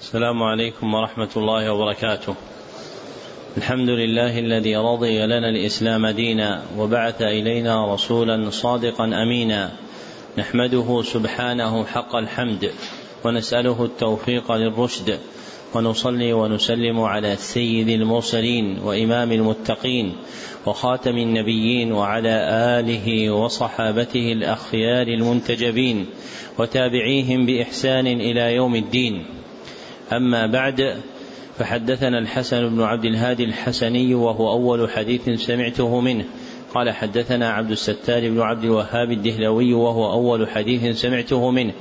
السلام عليكم ورحمة الله وبركاته. الحمد لله الذي رضي لنا الإسلام دينا وبعث إلينا رسولا صادقا أمينا نحمده سبحانه حق الحمد ونسأله التوفيق للرشد ونصلي ونسلم على سيد المرسلين وإمام المتقين وخاتم النبيين وعلى آله وصحابته الأخيار المنتجبين وتابعيهم بإحسان إلى يوم الدين أما بعد فحدثنا الحسن بن عبد الهادي الحسني وهو أول حديث سمعته منه. قال حدثنا عبد الستار بن عبد الوهاب الدهلوي وهو أول حديث سمعته منه.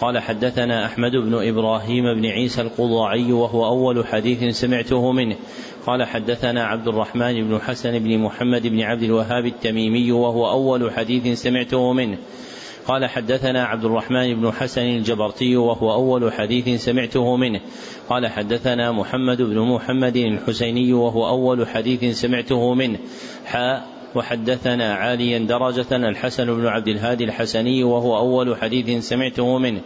قال حدثنا أحمد بن إبراهيم بن عيسى القضاعي وهو أول حديث سمعته منه. قال حدثنا عبد الرحمن بن حسن بن محمد بن عبد الوهاب التميمي وهو أول حديث سمعته منه. قال حدثنا عبد الرحمن بن حسن الجبرتي وهو أول حديث سمعته منه. قال حدثنا محمد بن محمد الحسيني وهو أول حديث سمعته منه. حاء وحدثنا عاليا درجة الحسن بن عبد الهادي الحسني وهو أول حديث سمعته منه.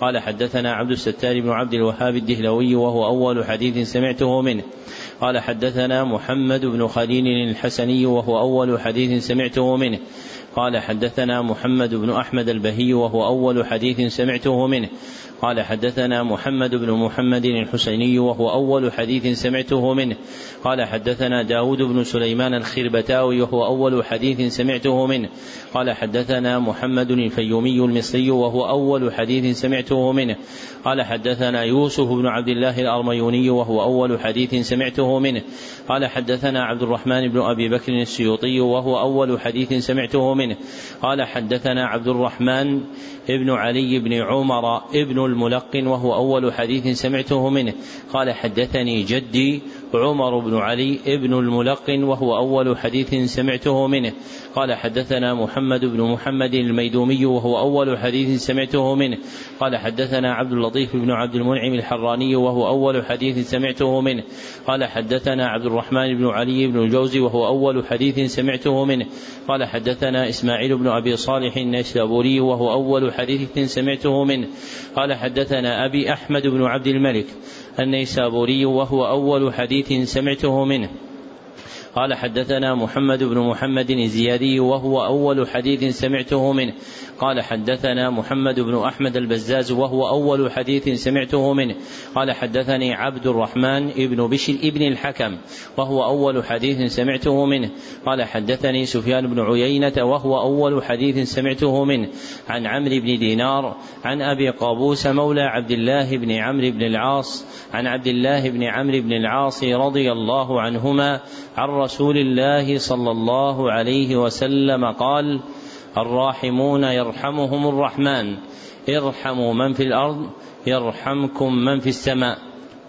قال حدثنا عبد الستار بن عبد الوهاب الدهلوي وهو أول حديث سمعته منه. قال حدثنا محمد بن خليل الحسني وهو أول حديث سمعته منه. قال حدثنا محمد بن أحمد البهي وهو أول حديث سمعته منه. قال حدثنا محمد بن محمد الحسيني وهو أول حديث سمعته منه. قال حدثنا داود بن سليمان الخربتاوي وهو أول حديث سمعته منه. قال حدثنا محمد الفيومي المصري وهو أول حديث سمعته منه. قال حدثنا يوسف بن عبد الله الأرميوني وهو أول حديث سمعته منه. قال حدثنا عبد الرحمن بن أبي بكر السيوطي وهو أول حديث سمعته منه. قال حدثنا عبد الرحمن ابن علي بن عمر ابن الملقن وهو أول حديث سمعته منه. قال حدثني جدي عمر بن علي ابن الملقن وهو أول حديث سمعته منه. قال حدثنا محمد بن محمد الميدومي وهو أول حديث سمعته منه. قال حدثنا عبد اللطيف بن عبد المنعم الحراني وهو أول حديث سمعته منه. قال حدثنا عبد الرحمن بن علي بن الجوزي وهو أول حديث سمعته منه. قال حدثنا إسماعيل بن أبي صالح النيسابوري وهو أول حديث سمعته منه. قال حدثنا أبي أحمد بن عبد الملك. النيسابوري وهو أول حديث سمعته منه. قال حدثنا محمد بن محمد الزيادي وهو أول حديث سمعته منه. قال حدثنا محمد بن أحمد البزاز وهو أول حديث سمعته منه. قال حدثني عبد الرحمن بن بشر ابن الحكم وهو أول حديث سمعته منه. قال حدثني سفيان بن عيينة وهو أول حديث سمعته منه. عن عمرو بن دينار عن أبي قابوس مولى عبد الله بن عمرو بن العاص عن عبد الله بن عمرو بن العاص رضي الله عنهما عن رسول الله صلى الله عليه وسلم قال الراحمون يرحمهم الرحمن ارحموا من في الأرض يرحمكم من في السماء.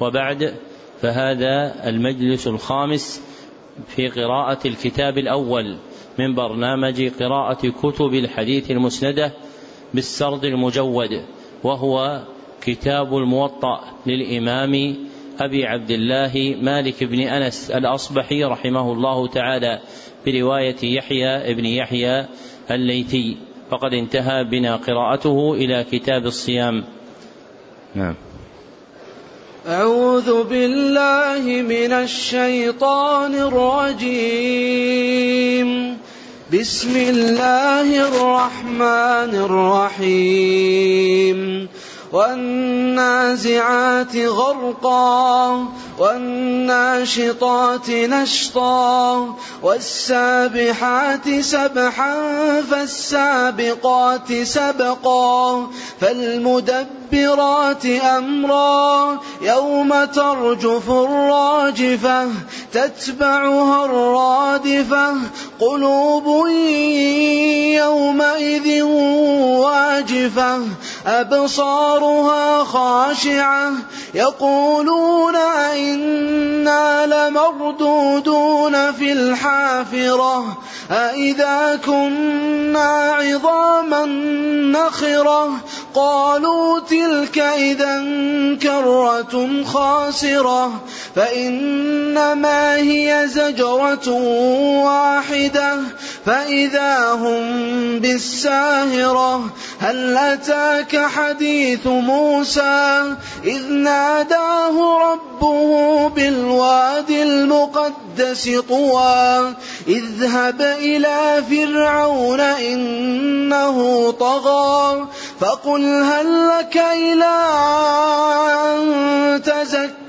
وبعد فهذا المجلس الخامس في قراءة الكتاب الأول من برنامج قراءة كتب الحديث المسندة بالسرد المجود وهو كتاب الموطأ للإمام أبي عبد الله مالك بن أنس الأصبحي رحمه الله تعالى برواية يحيى ابن يحيى الليثي. فقد انتهى بنا قراءته إلى كتاب الصيام. نعم. أعوذ بالله من الشيطان الرجيم. بسم الله الرحمن الرحيم. والنازعات غرقا والناشطات نشطا والسابحات سبحا فالسابقات سبقا فالمدبرات أمرا. يوم ترجف الراجفة تتبعها الرادفة. قلوب يومئذ واجفة ابصارها خاشعة يقولون أئنا لمردودون في الحافرة أئذا كنا عظاما نخرة قالوا تلك إذا كرة خاسرة فإنما هي زجرة واحدة فإذا هم بالساهرة هل أتاك حديث موسى؟ إذ ناداه ربه بالوادي المقدس طوى اذهب إلى فرعون إنه طغى فقل هل لك إلى أن تزكى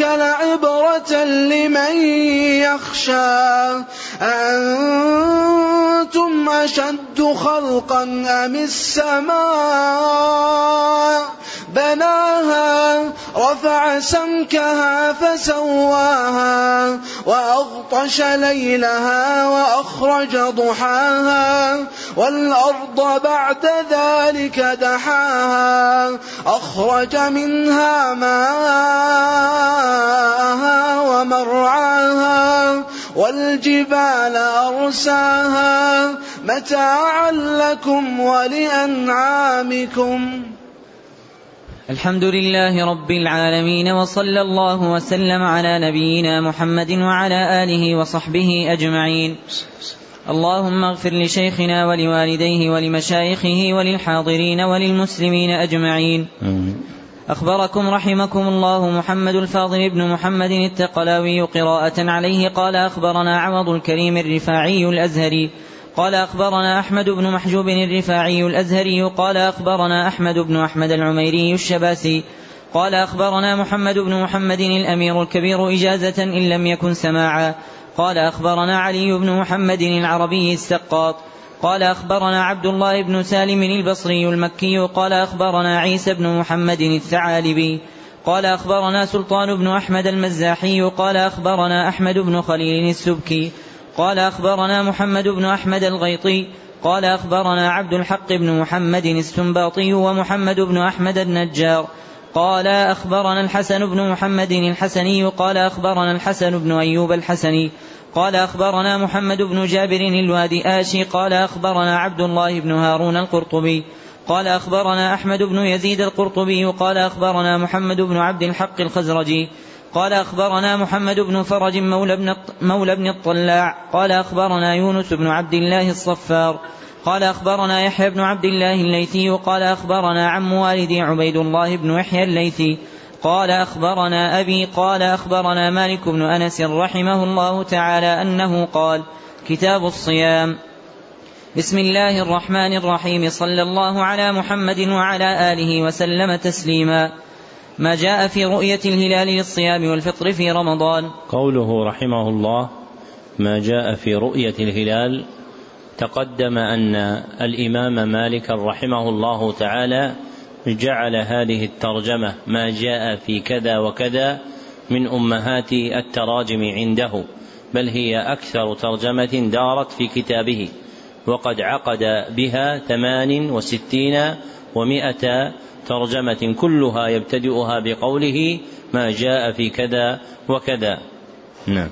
لعبرة لمن يخشى. أنتم أشد خلقا أم السماء؟ بناها رفع سمكها فسواها وأغطش ليلها وأخرج ضحاها والأرض بعد ذلك دحاها أخرج منها ماءها ومرعاها والجبال أرساها متاعا لكم ولأنعامكم. الحمد لله رب العالمين وصلى الله وسلم على نبينا محمد وعلى آله وصحبه أجمعين. اللهم اغفر لشيخنا ولوالديه ولمشايخه وللحاضرين وللمسلمين أجمعين. أخبركم رحمكم الله محمد الفاضل بن محمد التقلاوي قراءة عليه قال أخبرنا عوض الكريم الرفاعي الأزهري قال أخبرنا أحمد بن محجوب الرفاعي الأزهري قال أخبرنا أحمد بن أحمد العميري الشباسي قال أخبرنا محمد بن محمد الأمير الكبير إجازة إن لم يكن سماعا قال أخبرنا علي بن محمد العربي السقاط قال أخبرنا عبد الله بن سالم البصري المكي قال أخبرنا عيسى بن محمد الثعالبي قال أخبرنا سلطان بن أحمد المزاحي قال أخبرنا أحمد بن خليل السبكي قال أخبرنا محمد بن أحمد الغيطي قال أخبرنا عبد الحق بن محمد السنباطي ومحمد بن أحمد النجار قال أخبرنا الحسن بن محمد الحسني قال أخبرنا الحسن بن أيوب الحسني قال أخبرنا محمد بن جابر الوادي آشي قال أخبرنا عبد الله بن هارون القرطبي قال أخبرنا أحمد بن يزيد القرطبي قال أخبرنا محمد بن عبد الحق الخزرجي قال أخبرنا محمد بن فرج مولى بن, مولى بن الطلاع قال أخبرنا يونس بن عبد الله الصفار قال أخبرنا يحيى بن عبد الله الليثي قال أخبرنا عم والدي عبيد الله بن يحيى الليثي قال أخبرنا أبي قال أخبرنا مالك بن أنس رحمه الله تعالى أنه قال كتاب الصيام. بسم الله الرحمن الرحيم. صلى الله على محمد وعلى آله وسلم تسليما. ما جاء في رؤية الهلال للصيام والفطر في رمضان. قوله رحمه الله ما جاء في رؤية الهلال تقدم أن الإمام مالك رحمه الله تعالى جعل هذه الترجمة ما جاء في كذا وكذا من أمهات التراجم عنده بل هي أكثر ترجمة دارت في كتابه وقد عقد بها ثمان وستين ومائة ترجمة كلها يبتدئها بقوله ما جاء في كذا وكذا. نعم.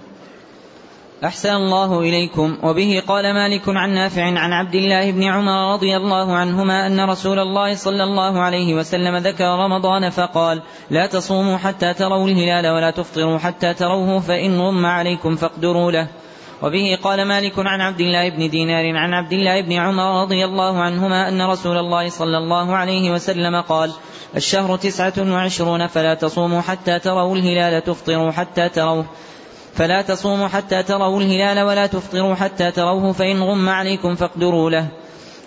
أحسن الله إليكم. وبه قال مالك عن نافع عن عبد الله بن عمر رضي الله عنهما أن رسول الله صلى الله عليه وسلم ذكر رمضان فقال لا تصوموا حتى تروا الهلال ولا تفطروا حتى تروه فإن غم عليكم فاقدروا له. وبه قال مالك عن عبد الله بن دينار عن عبد الله بن عمر رضي الله عنهما أن رسول الله صلى الله عليه وسلم قال الشهر تسعة وعشرون فلا تصوموا حتى تروا الهلال تفطروا حتى تروه. فلا تصوموا حتى تروا الهلال ولا تفطروا حتى تروه فإن غم عليكم فاقدروا له.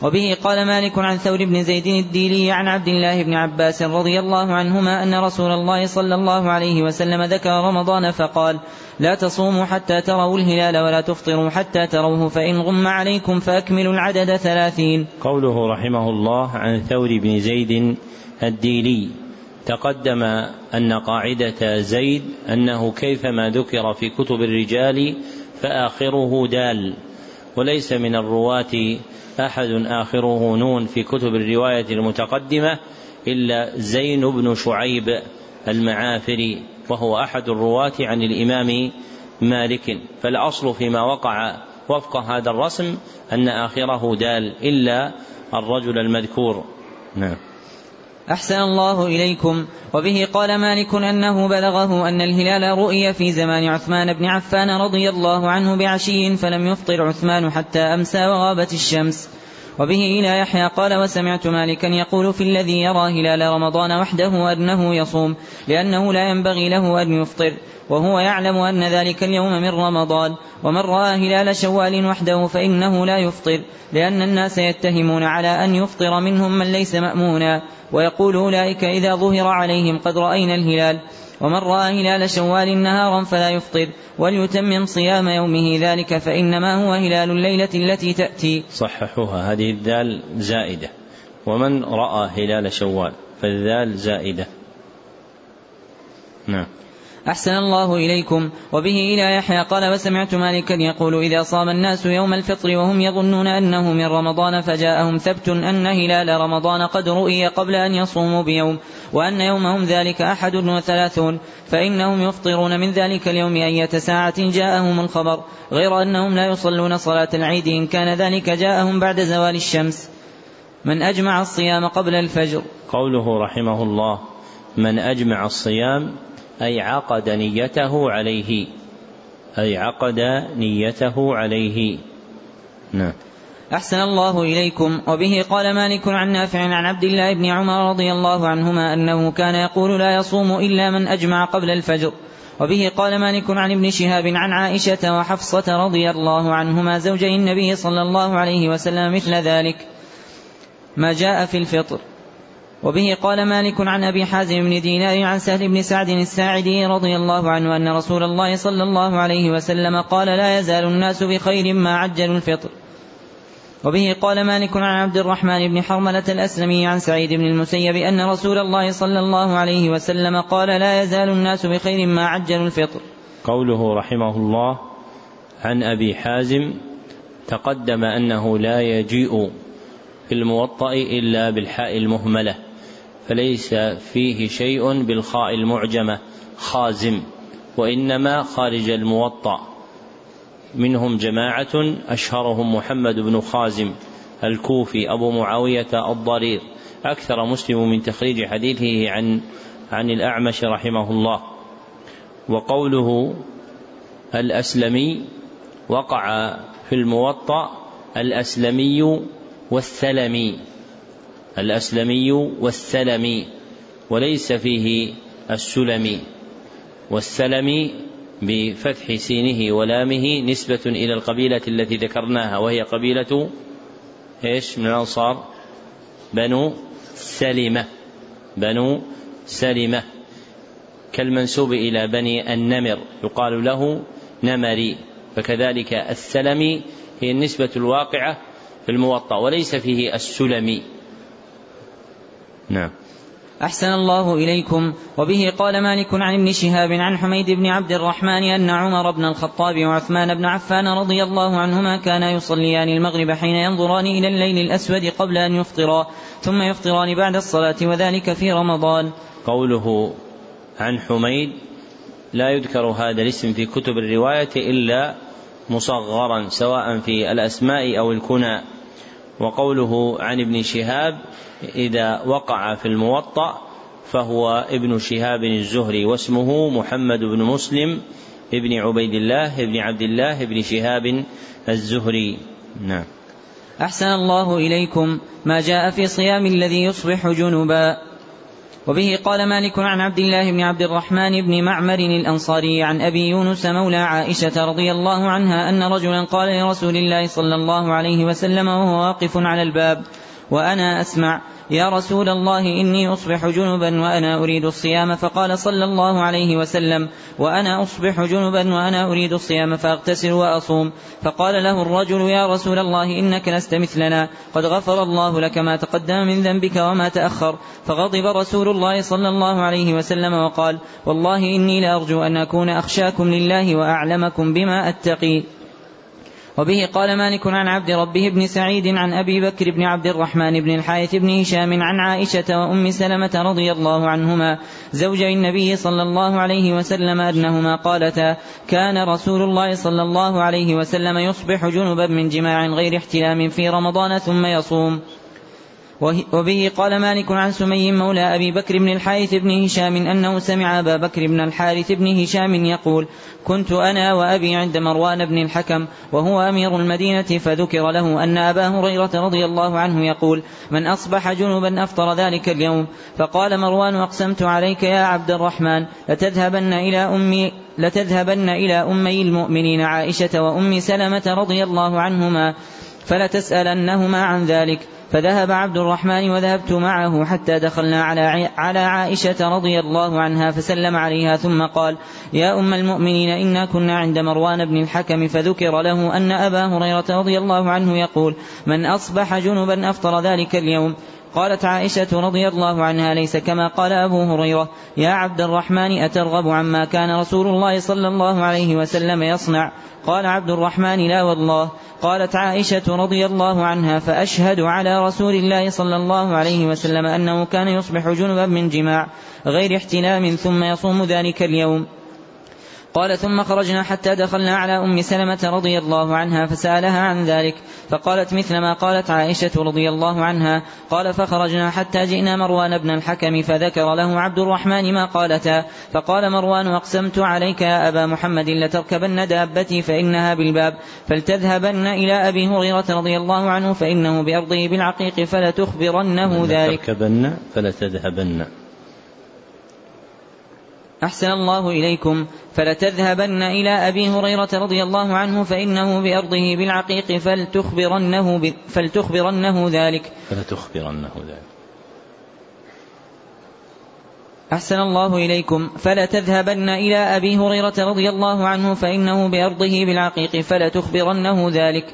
وبه قال مالك عن ثور بن زيد الديلي عن عبد الله بن عباس رضي الله عنهما أن رسول الله صلى الله عليه وسلم ذكر رمضان فقال لا تصوموا حتى تروا الهلال ولا تفطروا حتى تروه فإن غم عليكم فأكملوا العدد ثلاثين. قوله رحمه الله عن ثور بن زيد الديلي. تقدم أن قاعدة زيد أنه كيفما ذكر في كتب الرجال فآخره دال وليس من الرواة أحد آخره نون في كتب الرواية المتقدمة إلا زين بن شعيب المعافري وهو أحد الرواة عن الإمام مالك. فالأصل فيما وقع وفق هذا الرسم أن آخره دال إلا الرجل المذكور. نعم. أحسن الله إليكم. وبه قال مالك أنه بلغه أن الهلال رؤي في زمان عثمان بن عفان رضي الله عنه بعشي فلم يفطر عثمان حتى أمسى وغابت الشمس. وبه إلى يحيى قال وسمعت مالكا يقول في الذي يرى هلال رمضان وحده أنه يصوم لأنه لا ينبغي له أن يفطر وهو يعلم أن ذلك اليوم من رمضان. ومن رأى هلال شوال وحده فإنه لا يفطر لأن الناس يتهمون على أن يفطر منهم من ليس مأمونا. ويقول أولئك إذا ظهر عليهم قد رأينا الهلال. ومن رأى هلال شوال نهارا فلا يفطر وليتمم صيام يومه ذلك فإنما هو هلال الليلة التي تأتي. صححوها هذه الدال زائدة. ومن رأى هلال شوال فالذال زائدة. نعم. أحسن الله إليكم. وبه إلى يحيى قال وسمعت مالكا يقول إذا صام الناس يوم الفطر وهم يظنون أنه من رمضان فجاءهم ثبت أن هلال رمضان قد رؤي قبل أن يصوموا بيوم وأن يومهم ذلك أحد وثلاثون فإنهم يفطرون من ذلك اليوم أية ساعة جاءهم الخبر غير أنهم لا يصلون صلاة العيد إن كان ذلك جاءهم بعد زوال الشمس. من أجمع الصيام قبل الفجر. قوله رحمه الله من أجمع الصيام أي عقد نيته عليه. أي عقد نيته عليه. نعم. أحسن الله إليكم. وبه قال مالك عن نافع عن عبد الله بن عمر رضي الله عنهما أنه كان يقول لا يصوم إلا من أجمع قبل الفجر. وبه قال مالك عن ابن شهاب عن عائشة وحفصة رضي الله عنهما زوجي النبي صلى الله عليه وسلم مثل ذلك. ما جاء في الفطر. وبه قال مالك عن أبي حازم بن دينار عن سهل بن سعد الساعدي رضي الله عنه أن رسول الله صلى الله عليه وسلم قال لا يزال الناس بخير ما عجلوا الفطر. وبه قال مالك عن عبد الرحمن بن حرملة الأسلمي عن سعيد بن المسيب أن رسول الله صلى الله عليه وسلم قال لا يزال الناس بخير ما عجلوا الفطر. قوله رحمه الله عن أبي حازم تقدم أنه لا يجيء في الموطأ إلا بالحاء المهملة. فليس فيه شيء بالخاء المعجمة خازم وإنما خارج الموطأ. منهم جماعة أشهرهم محمد بن خازم الكوفي أبو معاوية الضرير. أكثر مسلم من تخريج حديثه عن عن الأعمش رحمه الله. وقوله الأسلمي وقع في الموطأ الأسلمي والثلمي. الأسلمي والثلمي وليس فيه السلمي. والسلمي بفتح سينه ولامه نسبة إلى القبيلة التي ذكرناها وهي قبيلة إيش؟ من الأنصار. بنو سلمة. بنو سلمة. كالمنسوب إلى بني النمر يقال له نمري. فكذلك السلمي هي النسبة الواقعة في الموطأ وليس فيه السلمي. نعم. أحسن الله إليكم. وبه قال مالك عن ابن شهاب عن حميد بن عبد الرحمن أن عمر بن الخطاب وعثمان بن عفان رضي الله عنهما كانا يصليان المغرب حين ينظران إلى الليل الأسود قبل أن يفطرا ثم يفطران بعد الصلاة وذلك في رمضان. قوله عن حميد لا يذكر هذا الاسم في كتب الرواية إلا مصغرا سواء في الأسماء أو الكنى. وقوله عن ابن شهاب إذا وقع في الموطأ فهو ابن شهاب الزهري واسمه محمد بن مسلم ابن عبيد الله ابن عبد الله ابن شهاب الزهري. نعم. أحسن الله إليكم ما جاء في صيام الذي يصبح جنبا. وبه قال مالك عن عبد الله بن عبد الرحمن بن معمر الأنصاري عن أبي يونس مولى عائشة رضي الله عنها أن رجلا قال لرسول الله صلى الله عليه وسلم وهو واقف على الباب وأنا أسمع يا رسول الله إني أصبح جنبا وأنا أريد الصيام. فقال صلى الله عليه وسلم وأنا أصبح جنبا وأنا أريد الصيام فأغتسل وأصوم. فقال له الرجل يا رسول الله إنك لست مثلنا. قد غفر الله لك ما تقدم من ذنبك وما تأخر. فغضب رسول الله صلى الله عليه وسلم وقال والله إني لأرجو أن أكون أخشاكم لله وأعلمكم بما أتقي. وبه قال مالك عن عبد ربه بن سعيد عن أبي بكر بن عبد الرحمن بن الحارث بن هشام عن عائشة وأم سلمة رضي الله عنهما زوج النبي صلى الله عليه وسلم أنهما قالتا كان رسول الله صلى الله عليه وسلم يصبح جنبا من جماع غير احتلام في رمضان ثم يصوم. وبه قال مالك عن سمي مولى أبي بكر بن الحارث بن هشام أنه سمع أبا بكر بن الحارث بن هشام يقول كنت أنا وأبي عند مروان بن الحكم وهو أمير المدينة فذكر له أن أبا هريرة رضي الله عنه يقول من أصبح جنبا أفطر ذلك اليوم فقال مروان أقسمت عليك يا عبد الرحمن لتذهبن إلى أمي لتذهبن إلى أمي المؤمنين عائشة وأم سلمة رضي الله عنهما فلتسألنهما عن ذلك. فذهب عبد الرحمن وذهبت معه حتى دخلنا على على عائشة رضي الله عنها فسلم عليها ثم قال: يا أم المؤمنين إنا كنا عند مروان بن الحكم فذكر له أن أبا هريرة رضي الله عنه يقول: من أصبح جنبا أفطر ذلك اليوم. قالت عائشة رضي الله عنها ليس كما قال أبو هريرة يا عبد الرحمن أترغب عما كان رسول الله صلى الله عليه وسلم يصنع؟ قال عبد الرحمن لا والله. قالت عائشة رضي الله عنها فأشهد على رسول الله صلى الله عليه وسلم أنه كان يصبح جنبا من جماع غير احتلام ثم يصوم ذلك اليوم. قال ثم خرجنا حتى دخلنا على أم سلمة رضي الله عنها فسألها عن ذلك فقالت مثل ما قالت عائشة رضي الله عنها قال فخرجنا حتى جئنا مروان بن الحكم فذكر له عبد الرحمن ما قالتا فقال مروان أقسمت عليك يا أبا محمد لتركبن دابتي فإنها بالباب فلتذهبن إلى أبي هريرة رضي الله عنه فإنه بأرضه بالعقيق فلتخبرنه ذلك. تركبن فلتذهبن. أحسن الله إليكم. فلتذهبن إلى أبي هريرة رضي الله عنه فإنه بأرضه بالعقيق فلتخبرنه, ب... فلتخبرنه ذلك. فلتخبرنه ذلك. أحسن الله إليكم. فلتذهبن إلى أبي هريرة رضي الله عنه فإنه بأرضه بالعقيق فلتخبرنه ذلك.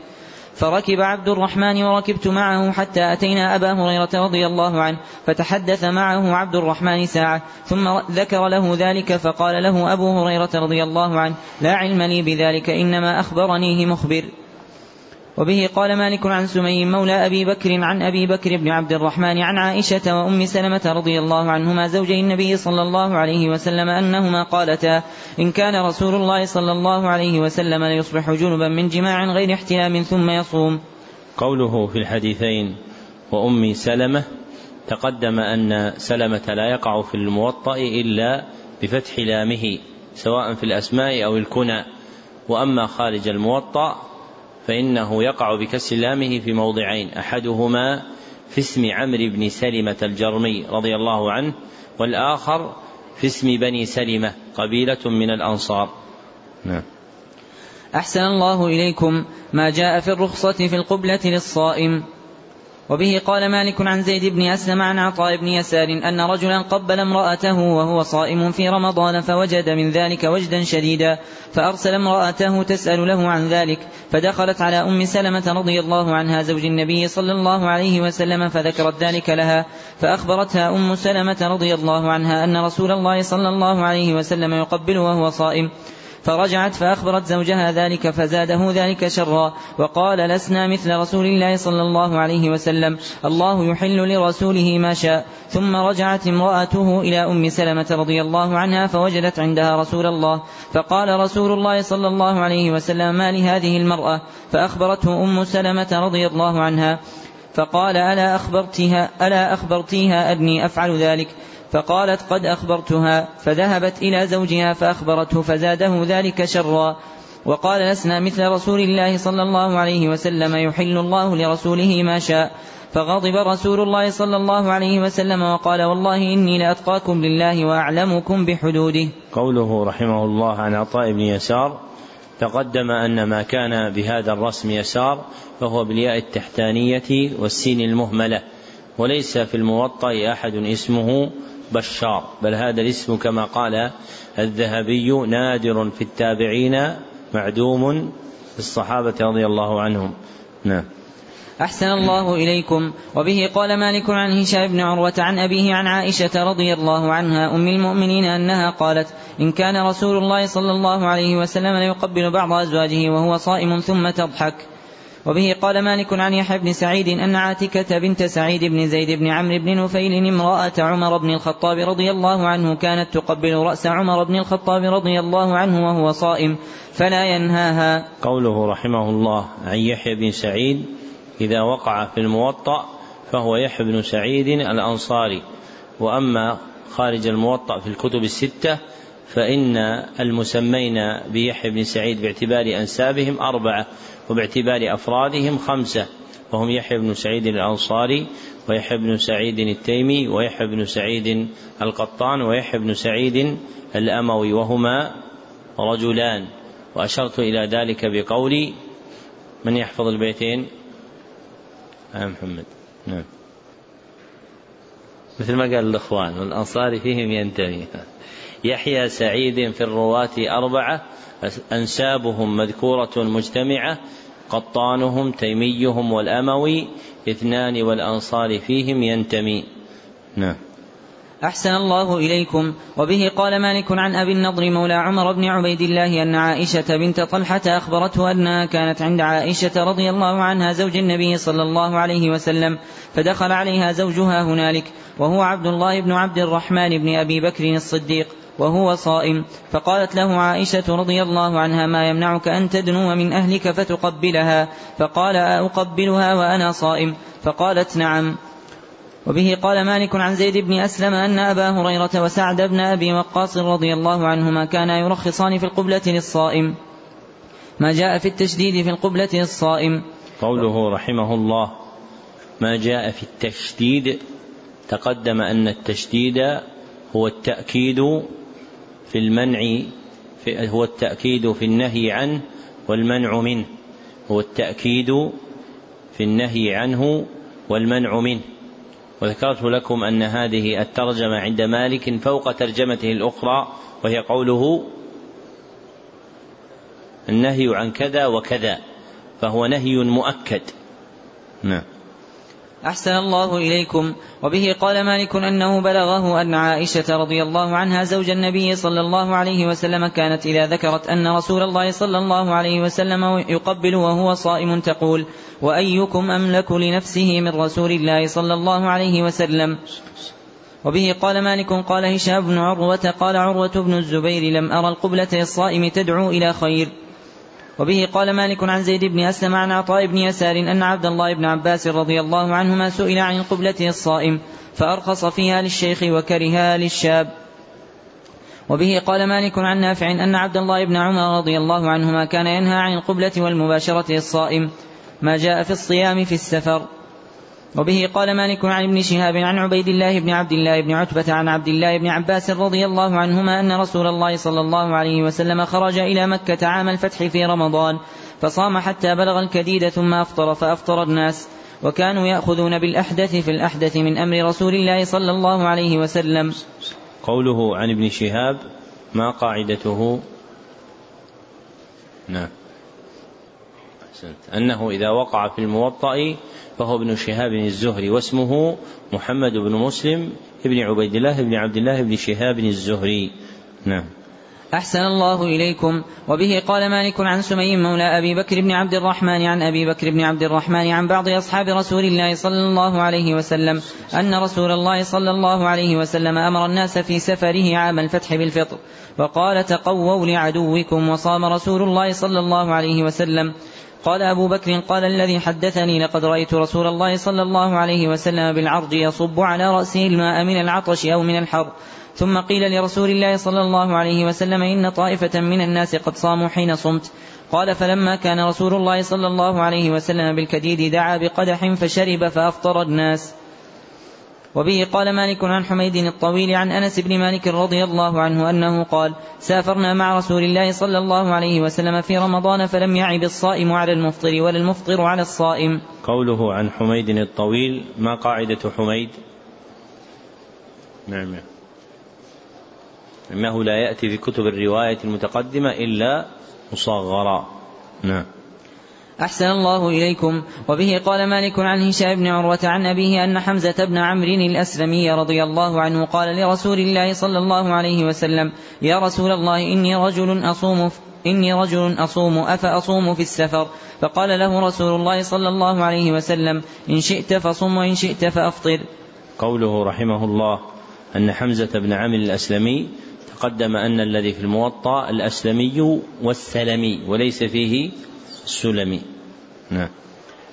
فركب عبد الرحمن وركبت معه حتى أتينا أبا هريرة رضي الله عنه فتحدث معه عبد الرحمن ساعة ثم ذكر له ذلك فقال له أبو هريرة رضي الله عنه لا علم لي بذلك إنما أخبرنيه مخبر. وبه قال مالك عن سمي مولى أبي بكر عن أبي بكر بن عبد الرحمن عن عائشة وأم سلمة رضي الله عنهما زوجي النبي صلى الله عليه وسلم أنهما قالتا إن كان رسول الله صلى الله عليه وسلم ليصبح جنبا من جماع غير احتلام ثم يصوم. قوله في الحديثين وأم سلمة تقدم أن سلمة لا يقع في الموطأ إلا بفتح لامه سواء في الأسماء أو الكنى. وأما خارج الموطأ فإنه يقع بكسر لامه في موضعين أحدهما في اسم عمرو بن سلمة الجرمي رضي الله عنه والآخر في اسم بني سلمة قبيلة من الأنصار. نعم. أحسن الله إليكم ما جاء في الرخصة في القبلة للصائم. وبه قال مالك عن زيد بن أسلم عن عطاء بن يسار أن رجلا قبل امرأته وهو صائم في رمضان فوجد من ذلك وجدا شديدا فأرسل امرأته تسأل له عن ذلك فدخلت على أم سلمة رضي الله عنها زوج النبي صلى الله عليه وسلم فذكرت ذلك لها فأخبرتها أم سلمة رضي الله عنها أن رسول الله صلى الله عليه وسلم يقبل وهو صائم فرجعت فأخبرت زوجها ذلك فزاده ذلك شرا وقال لسنا مثل رسول الله صلى الله عليه وسلم الله يحل لرسوله ما شاء ثم رجعت امرأته إلى أم سلمة رضي الله عنها فوجدت عندها رسول الله فقال رسول الله صلى الله عليه وسلم ما لهذه المرأة فأخبرته أم سلمة رضي الله عنها فقال ألا أخبرتها ألا أخبرتيها أني أفعل ذلك فقالت قد أخبرتها فذهبت إلى زوجها فأخبرته فزاده ذلك شرا. وقال لسنا مثل رسول الله صلى الله عليه وسلم يحل الله لرسوله ما شاء. فغضب رسول الله صلى الله عليه وسلم وقال والله إني لأتقاكم لله وأعلمكم بحدوده. قوله رحمه الله عن عطاء بن يسار تقدم أن ما كان بهذا الرسم يسار فهو بالياء التحتانية والسين المهملة وليس في الموطأ أحد اسمه بشار. بل هذا الاسم كما قال الذهبي نادر في التابعين معدوم في الصحابة رضي الله عنهم. نعم. أحسن الله إليكم. وبه قال مالك عن هشام بن عروة عن أبيه عن عائشة رضي الله عنها أم المؤمنين أنها قالت إن كان رسول الله صلى الله عليه وسلم ليقبل بعض أزواجه وهو صائم ثم تضحك. وبه قال مالك عن يحيى بن سعيد أن عاتكة بنت سعيد بن زيد بن عمرو بن نفيل امرأة عمر بن الخطاب رضي الله عنه كانت تقبل رأس عمر بن الخطاب رضي الله عنه وهو صائم فلا ينهاها. قوله رحمه الله عن يحيى بن سعيد إذا وقع في الموطأ فهو يحيى بن سعيد الأنصاري وأما خارج الموطأ في الكتب الستة فإن المسمين بيحيى بن سعيد باعتبار أنسابهم أربعة وباعتبار أفرادهم خمسة وهم يحيى بن سعيد الأنصاري ويحيى بن سعيد التيمي ويحيى بن سعيد القطان ويحيى بن سعيد الأموي وهما رجلان. وأشرت إلى ذلك بقولي من يحفظ البيتين؟ آه محمد. نعم. مثل ما قال الإخوان والأنصار فيهم ينتمي يحيى سعيد في الرواة أربعة أنسابهم مذكورة مجتمعة قطانهم تيميهم والأموي اثنان والأنصار فيهم ينتمي. نعم. أحسن الله إليكم. وبه قال مالك عن أبي النضر مولى عمر بن عبيد الله أن عائشة بنت طلحة أخبرته أنها كانت عند عائشة رضي الله عنها زوج النبي صلى الله عليه وسلم فدخل عليها زوجها هنالك وهو عبد الله بن عبد الرحمن بن أبي بكر الصديق. وهو صائم. فقالت له عائشة رضي الله عنها ما يمنعك أن تدنو من أهلك فتقبلها؟ فقال أقبلها وأنا صائم. فقالت نعم. وبه قال مالك عن زيد بن أسلم أن أبا هريرة وسعد بن أبي وقاص رضي الله عنهما كانا يرخصان في القبلة للصائم. ما جاء في التشديد في القبلة للصائم. قوله رحمه الله ما جاء في التشديد تقدم أن التشديد هو التأكيد في المنع في هو التأكيد في النهي عنه والمنع منه. هو التأكيد في النهي عنه والمنع منه. وذكرت لكم أن هذه الترجمة عند مالك فوق ترجمته الأخرى وهي قوله النهي عن كذا وكذا فهو نهي مؤكد. نعم. أحسن الله إليكم. وبه قال مالك أنه بلغه أن عائشة رضي الله عنها زوج النبي صلى الله عليه وسلم كانت إذا ذكرت أن رسول الله صلى الله عليه وسلم يقبل وهو صائم تقول وأيكم أملك لنفسه من رسول الله صلى الله عليه وسلم؟ وبه قال مالك قال هشام بن عروة قال عروة بن الزبير لم أرى القبلة للصائم تدعو إلى خير. وبه قال مالك عن زيد بن أسلم عن عطاء بن يسار أن عبد الله بن عباس رضي الله عنهما سئل عن القبلة الصائم فأرخص فيها للشيخ وكرهها للشاب. وبه قال مالك عن نافع أن عبد الله بن عمر رضي الله عنهما كان ينهى عن القبلة والمباشرة الصائم. ما جاء في الصيام في السفر. وبه قال مالك عن ابن شهاب عن عبيد الله بن عبد الله بن عتبة عن عبد الله بن عباس رضي الله عنهما أن رسول الله صلى الله عليه وسلم خرج إلى مكة عام الفتح في رمضان فصام حتى بلغ الكديد ثم أفطر فأفطر الناس وكانوا يأخذون بالأحدث في الأحدث من أمر رسول الله صلى الله عليه وسلم. قوله عن ابن شهاب ما قاعدته؟ نعم. أنه إذا وقع في الموطأ فهو ابن شهاب الزهري واسمه محمد بن مسلم بن عبيد الله بن عبد الله بن شهاب الزهري. نعم. أحسن الله إليكم. وبه قال مالك عن سمي مولى أبي بكر بن عبد الرحمن عن أبي بكر بن عبد الرحمن عن بعض أصحاب رسول الله صلى الله عليه وسلم أن رسول الله صلى الله عليه وسلم أمر الناس في سفره عام الفتح بالفطر وقال تقووا لعدوكم وصام رسول الله صلى الله عليه وسلم. قال أبو بكر قال الذي حدثني لقد رأيت رسول الله صلى الله عليه وسلم بالعرج يصب على رأسه الماء من العطش أو من الحر. ثم قيل لرسول الله صلى الله عليه وسلم إن طائفة من الناس قد صاموا حين صمت. قال فلما كان رسول الله صلى الله عليه وسلم بالكديد دعا بقدح فشرب فأفطر الناس. وبه قال مالك عن حميد الطويل عن أنس بن مالك رضي الله عنه أنه قال: سافرنا مع رسول الله صلى الله عليه وسلم في رمضان فلم يعب الصائم على المفطر ولا المفطر على الصائم. قوله عن حميد الطويل ما قاعدة حميد؟ نعم إنه لا يأتي في كتب الرواية المتقدمة إلا مصغرا نعم أحسن الله إليكم. وبه قال مالك عن هشام بن عروة عن أبيه أن حمزة بن عمرو الأسلمي رضي الله عنه قال لرسول الله صلى الله عليه وسلم يا رسول الله إني رجل أصوم إني رجل أصوم أفأصوم في السفر؟ فقال له رسول الله صلى الله عليه وسلم إن شئت فصم وإن شئت فأفطر. قوله رحمه الله أن حمزة بن عمرو الأسلمي تقدم أن الذي في الموطأ الأسلمي والسلمي وليس فيه السلمي نعم.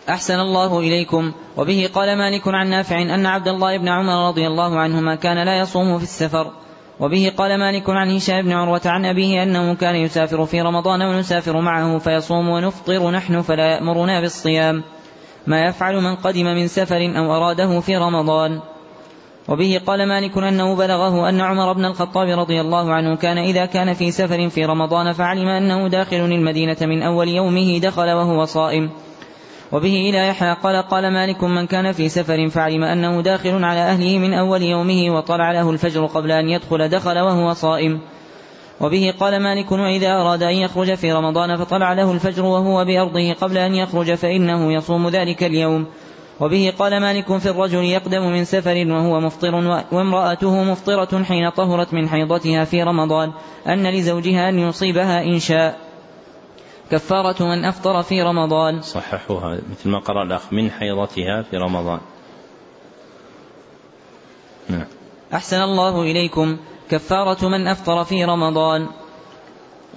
أحسن الله إليكم. وبه قال مالك عن نافع أن عبد الله بن عمر رضي الله عنهما كان لا يصوم في السفر. وبه قال مالك عن هشام بن عروة عن أبيه أنه كان يسافر في رمضان ونسافر معه فيصوم ونفطر نحن فلا يأمرنا بالصيام. ما يفعل من قدم من سفر أو أراده في رمضان. وبه قال مالك أنه بلغه أن عمر بن الخطاب رضي الله عنه كان إذا كان في سفر في رمضان فعلم أنه داخل المدينة من أول يومه دخل وهو صائم. وبه إلى يحيى قال قال مالك من كان في سفر فعلم أنه داخل على أهله من أول يومه وطلع له الفجر قبل أن يدخل دخل وهو صائم. وبه قال مالك وإذا أراد أن يخرج في رمضان فطلع له الفجر وهو بأرضه قبل أن يخرج فإنه يصوم ذلك اليوم. وبه قال مالك في الرجل يقدم من سفر وهو مفطر وامرأته مفطرة حين طهرت من حيضتها في رمضان أن لزوجها أن يصيبها إن شاء. كفارة من أفطر في رمضان. صححوها مثل ما قرأ الأخ من حيضتها في رمضان. نعم. أحسن الله إليكم. كفارة من أفطر في رمضان.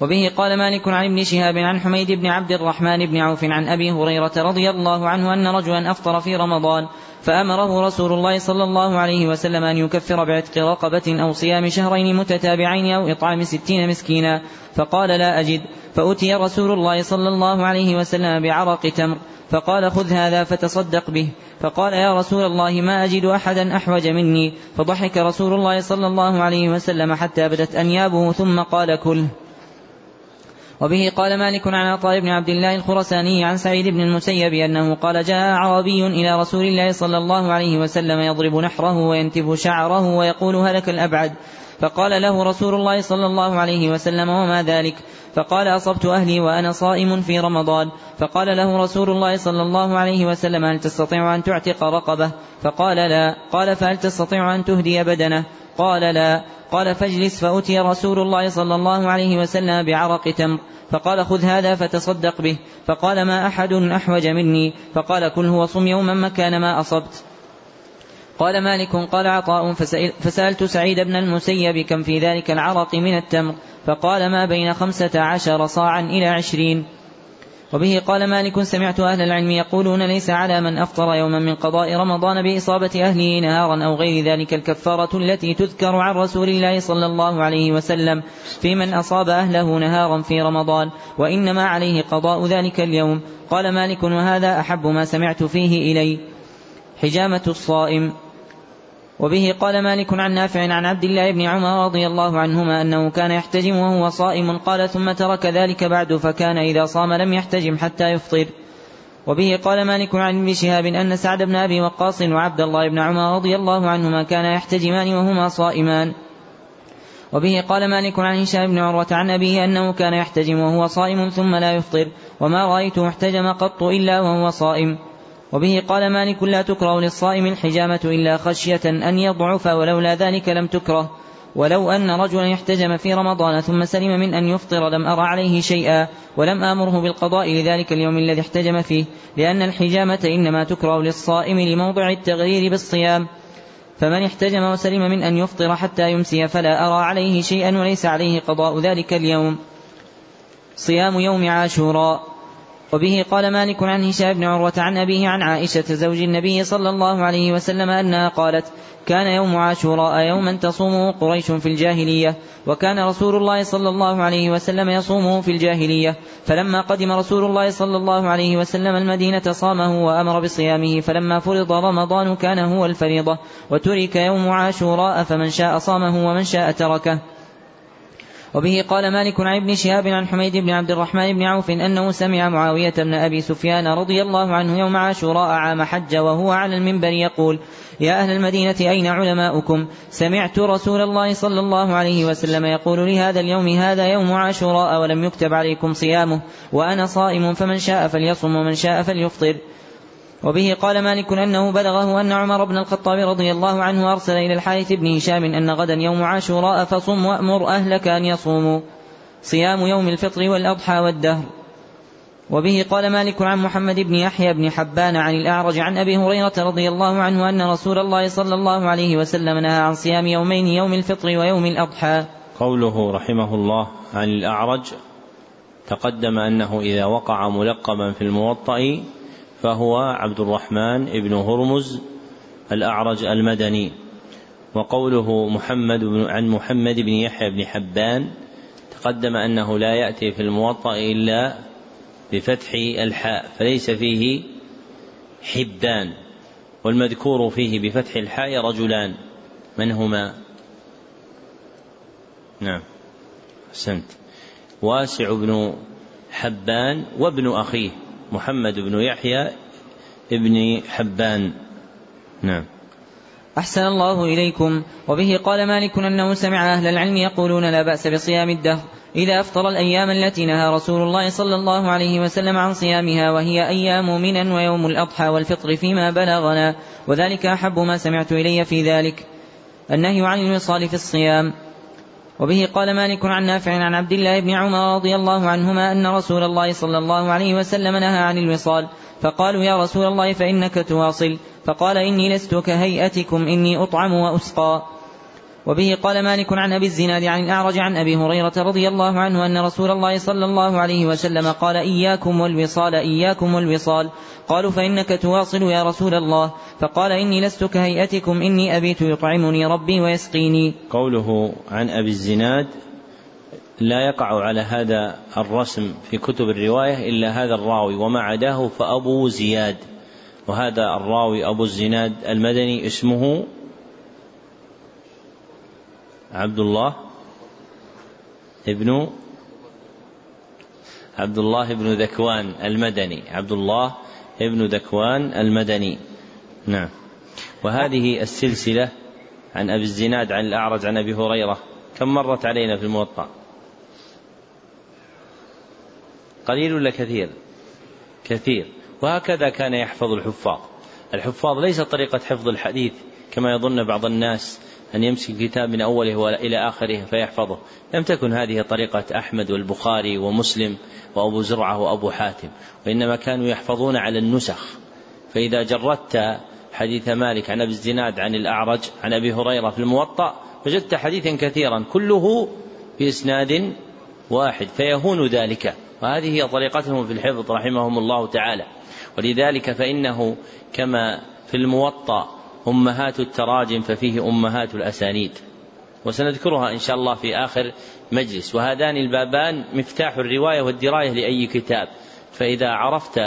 وبه قال مالك عن ابن شهاب عن حميد بن عبد الرحمن بن عوف عن أبي هريرة رضي الله عنه أن رجلا أفطر في رمضان فأمره رسول الله صلى الله عليه وسلم أن يكفر بعتق رقبة أو صيام شهرين متتابعين أو إطعام ستين مسكينا. فقال لا أجد. فأتي رسول الله صلى الله عليه وسلم بعرق تمر. فقال خذ هذا فتصدق به. فقال يا رسول الله ما أجد أحدا أحوج مني. فضحك رسول الله صلى الله عليه وسلم حتى بدت أنيابه ثم قال كله وبه قال مالك عن عطاء بن عبد الله الخرساني عن سعيد بن المسيب أنه قال جاء أعرابي إلى رسول الله صلى الله عليه وسلم يضرب نحره وينتف شعره ويقول هلك الأبعد. فقال له رسول الله صلى الله عليه وسلم وما ذلك؟ فقال أصبت أهلي وأنا صائم في رمضان. فقال له رسول الله صلى الله عليه وسلم هل تستطيع أن تعتق رقبة؟ فقال لا. قال فهل تستطيع أن تهدي بدنه؟ قال لا. قال فاجلس. فأتي رسول الله صلى الله عليه وسلم بعرق تمر. فقال خذ هذا فتصدق به. فقال ما أحد أحوج مني. فقال كل هو صم يوما مكان ما أصبت. قال مالك قال عطاء فسألت سعيد بن المسيب كم في ذلك العرق من التمر فقال ما بين خمسة عشر صاعا إلى عشرين. وبه قال مالك سمعت أهل العلم يقولون ليس على من أفطر يوما من قضاء رمضان بإصابة أهله نهارا أو غير ذلك الكفارة التي تذكر عن رسول الله صلى الله عليه وسلم في من أصاب أهله نهارا في رمضان وإنما عليه قضاء ذلك اليوم. قال مالك وهذا أحب ما سمعت فيه إلي. حجامة الصائم. وبه قال مالك عن نافع عن عبد الله بن عمر رضي الله عنهما أنه كان يحتجم وهو صائم. قال ثم ترك ذلك بعد فكان إذا صام لم يحتجم حتى يفطر. وبه قال مالك عن ابن شهاب أن سعد بن أبي وقاص وعبد الله بن عمر رضي الله عنهما كانا يحتجمان وهما صائمان. وبه قال مالك عن هشام بن عروة عن أبيه أنه كان يحتجم وهو صائم ثم لا يفطر. وما رأيته احتجم قط إلا وهو صائم. وبه قال مالك لا تكره للصائم الحجامة إلا خشية أن يضعف ولولا ذلك لم تكره. ولو أن رجلا احتجم في رمضان ثم سلم من أن يفطر لم أرى عليه شيئا ولم آمره بالقضاء لذلك اليوم الذي احتجم فيه لأن الحجامة إنما تكره للصائم لموضع التغيير بالصيام. فمن احتجم وسلم من أن يفطر حتى يمسي فلا أرى عليه شيئا وليس عليه قضاء ذلك اليوم. صيام يوم عاشوراء. وبه قال مالك عن هشام بن عروة عن أبيه عن عائشة زوج النبي صلى الله عليه وسلم أنها قالت كان يوم عاشوراء يوما تصومه قريش في الجاهلية وكان رسول الله صلى الله عليه وسلم يصومه في الجاهلية فلما قدم رسول الله صلى الله عليه وسلم المدينة صامه وأمر بصيامه فلما فرض رمضان كان هو الفريضة وترك يوم عاشوراء فمن شاء صامه ومن شاء تركه. وبه قال مالك عن ابن شهاب عن حميد بن عبد الرحمن بن عوف أنه سمع معاوية بن أبي سفيان رضي الله عنه يوم عاشوراء عام حج وهو على المنبر يقول يا أهل المدينة أين علماؤكم؟ سمعت رسول الله صلى الله عليه وسلم يقول لهذا اليوم هذا يوم عاشوراء ولم يكتب عليكم صيامه وأنا صائم فمن شاء فليصم ومن شاء فليفطر. وبه قال مالك أنه بلغه أن عمر بن الخطاب رضي الله عنه أرسل إلى الحارث بن هشام أن غدا يوم عاشوراء فصم وأمر أهلك أن يصوموا. صيام يوم الفطر والأضحى والدهر. وبه قال مالك عن محمد بن يحيى بن حبان عن الأعرج عن أبي هريرة رضي الله عنه أن رسول الله صلى الله عليه وسلم نهى عن صيام يومين يوم الفطر ويوم الأضحى. قوله رحمه الله عن الأعرج تقدم أنه إذا وقع ملقبا في الموطأ فهو عبد الرحمن بن هرمز الأعرج المدني وقوله محمد بن عن محمد بن يحيى بن حبان تقدم أنه لا يأتي في الموطأ إلا بفتح الحاء فليس فيه حبان والمذكور فيه بفتح الحاء رجلان من هما؟ نعم أحسنت. واسع بن حبان وابن أخيه. محمد بن يحيى ابن حبان. نعم. أحسن الله إليكم. وبه قال مالك أنه سمع أهل العلم يقولون لا بأس بصيام الدهر إذا أفطر الأيام التي نهى رسول الله صلى الله عليه وسلم عن صيامها وهي أيام منا ويوم الأضحى والفطر فيما بلغنا وذلك أحب ما سمعت إلي في ذلك. النهي عن الوصال في الصيام. وبه قال مالك عن نافع عن عبد الله بن عمر رضي الله عنهما أن رسول الله صلى الله عليه وسلم نهى عن الوصال. فقالوا يا رسول الله فإنك تواصل. فقال إني لست كهيئتكم إني أطعم وأسقى. وبه قال مالك عن أبي الزناد عن الأعرج عن أبي هريرة رضي الله عنه أن رسول الله صلى الله عليه وسلم قال إياكم والوصال إياكم والوصال. قالوا فإنك تواصل يا رسول الله. فقال إني لست كهيئتكم إني أبيت يطعمني ربي ويسقيني. قوله عن أبي الزناد لا يقع على هذا الرسم في كتب الرواية إلا هذا الراوي وما عداه فأبو زياد. وهذا الراوي أبو الزناد المدني اسمه عبد الله ابن عبد الله بن ذكوان المدني. عبد الله ابن ذكوان المدني. نعم. وهذه السلسلة عن أبي الزناد عن الأعرج عن أبي هريرة. كم مرت علينا في الموطأ؟ قليل ولا كثير؟ كثير. وهكذا كان يحفظ الحفاظ. الحفاظ ليس طريقة حفظ الحديث كما يظن بعض الناس. أن يمسك الكتاب من أوله إلى آخره فيحفظه. لم تكن هذه طريقة أحمد والبخاري ومسلم وأبو زرعة وأبو حاتم وإنما كانوا يحفظون على النسخ. فإذا جردت حديث مالك عن أبي الزناد عن الأعرج عن أبي هريرة في الموطأ وجدت حديثا كثيرا كله بإسناد واحد فيهون ذلك. وهذه هي طريقتهم في الحفظ رحمهم الله تعالى. ولذلك فإنه كما في الموطأ أمهات التراجم ففيه أمهات الأسانيد. وسنذكرها إن شاء الله في آخر مجلس. وهذان البابان مفتاح الرواية والدراية لأي كتاب. فإذا عرفت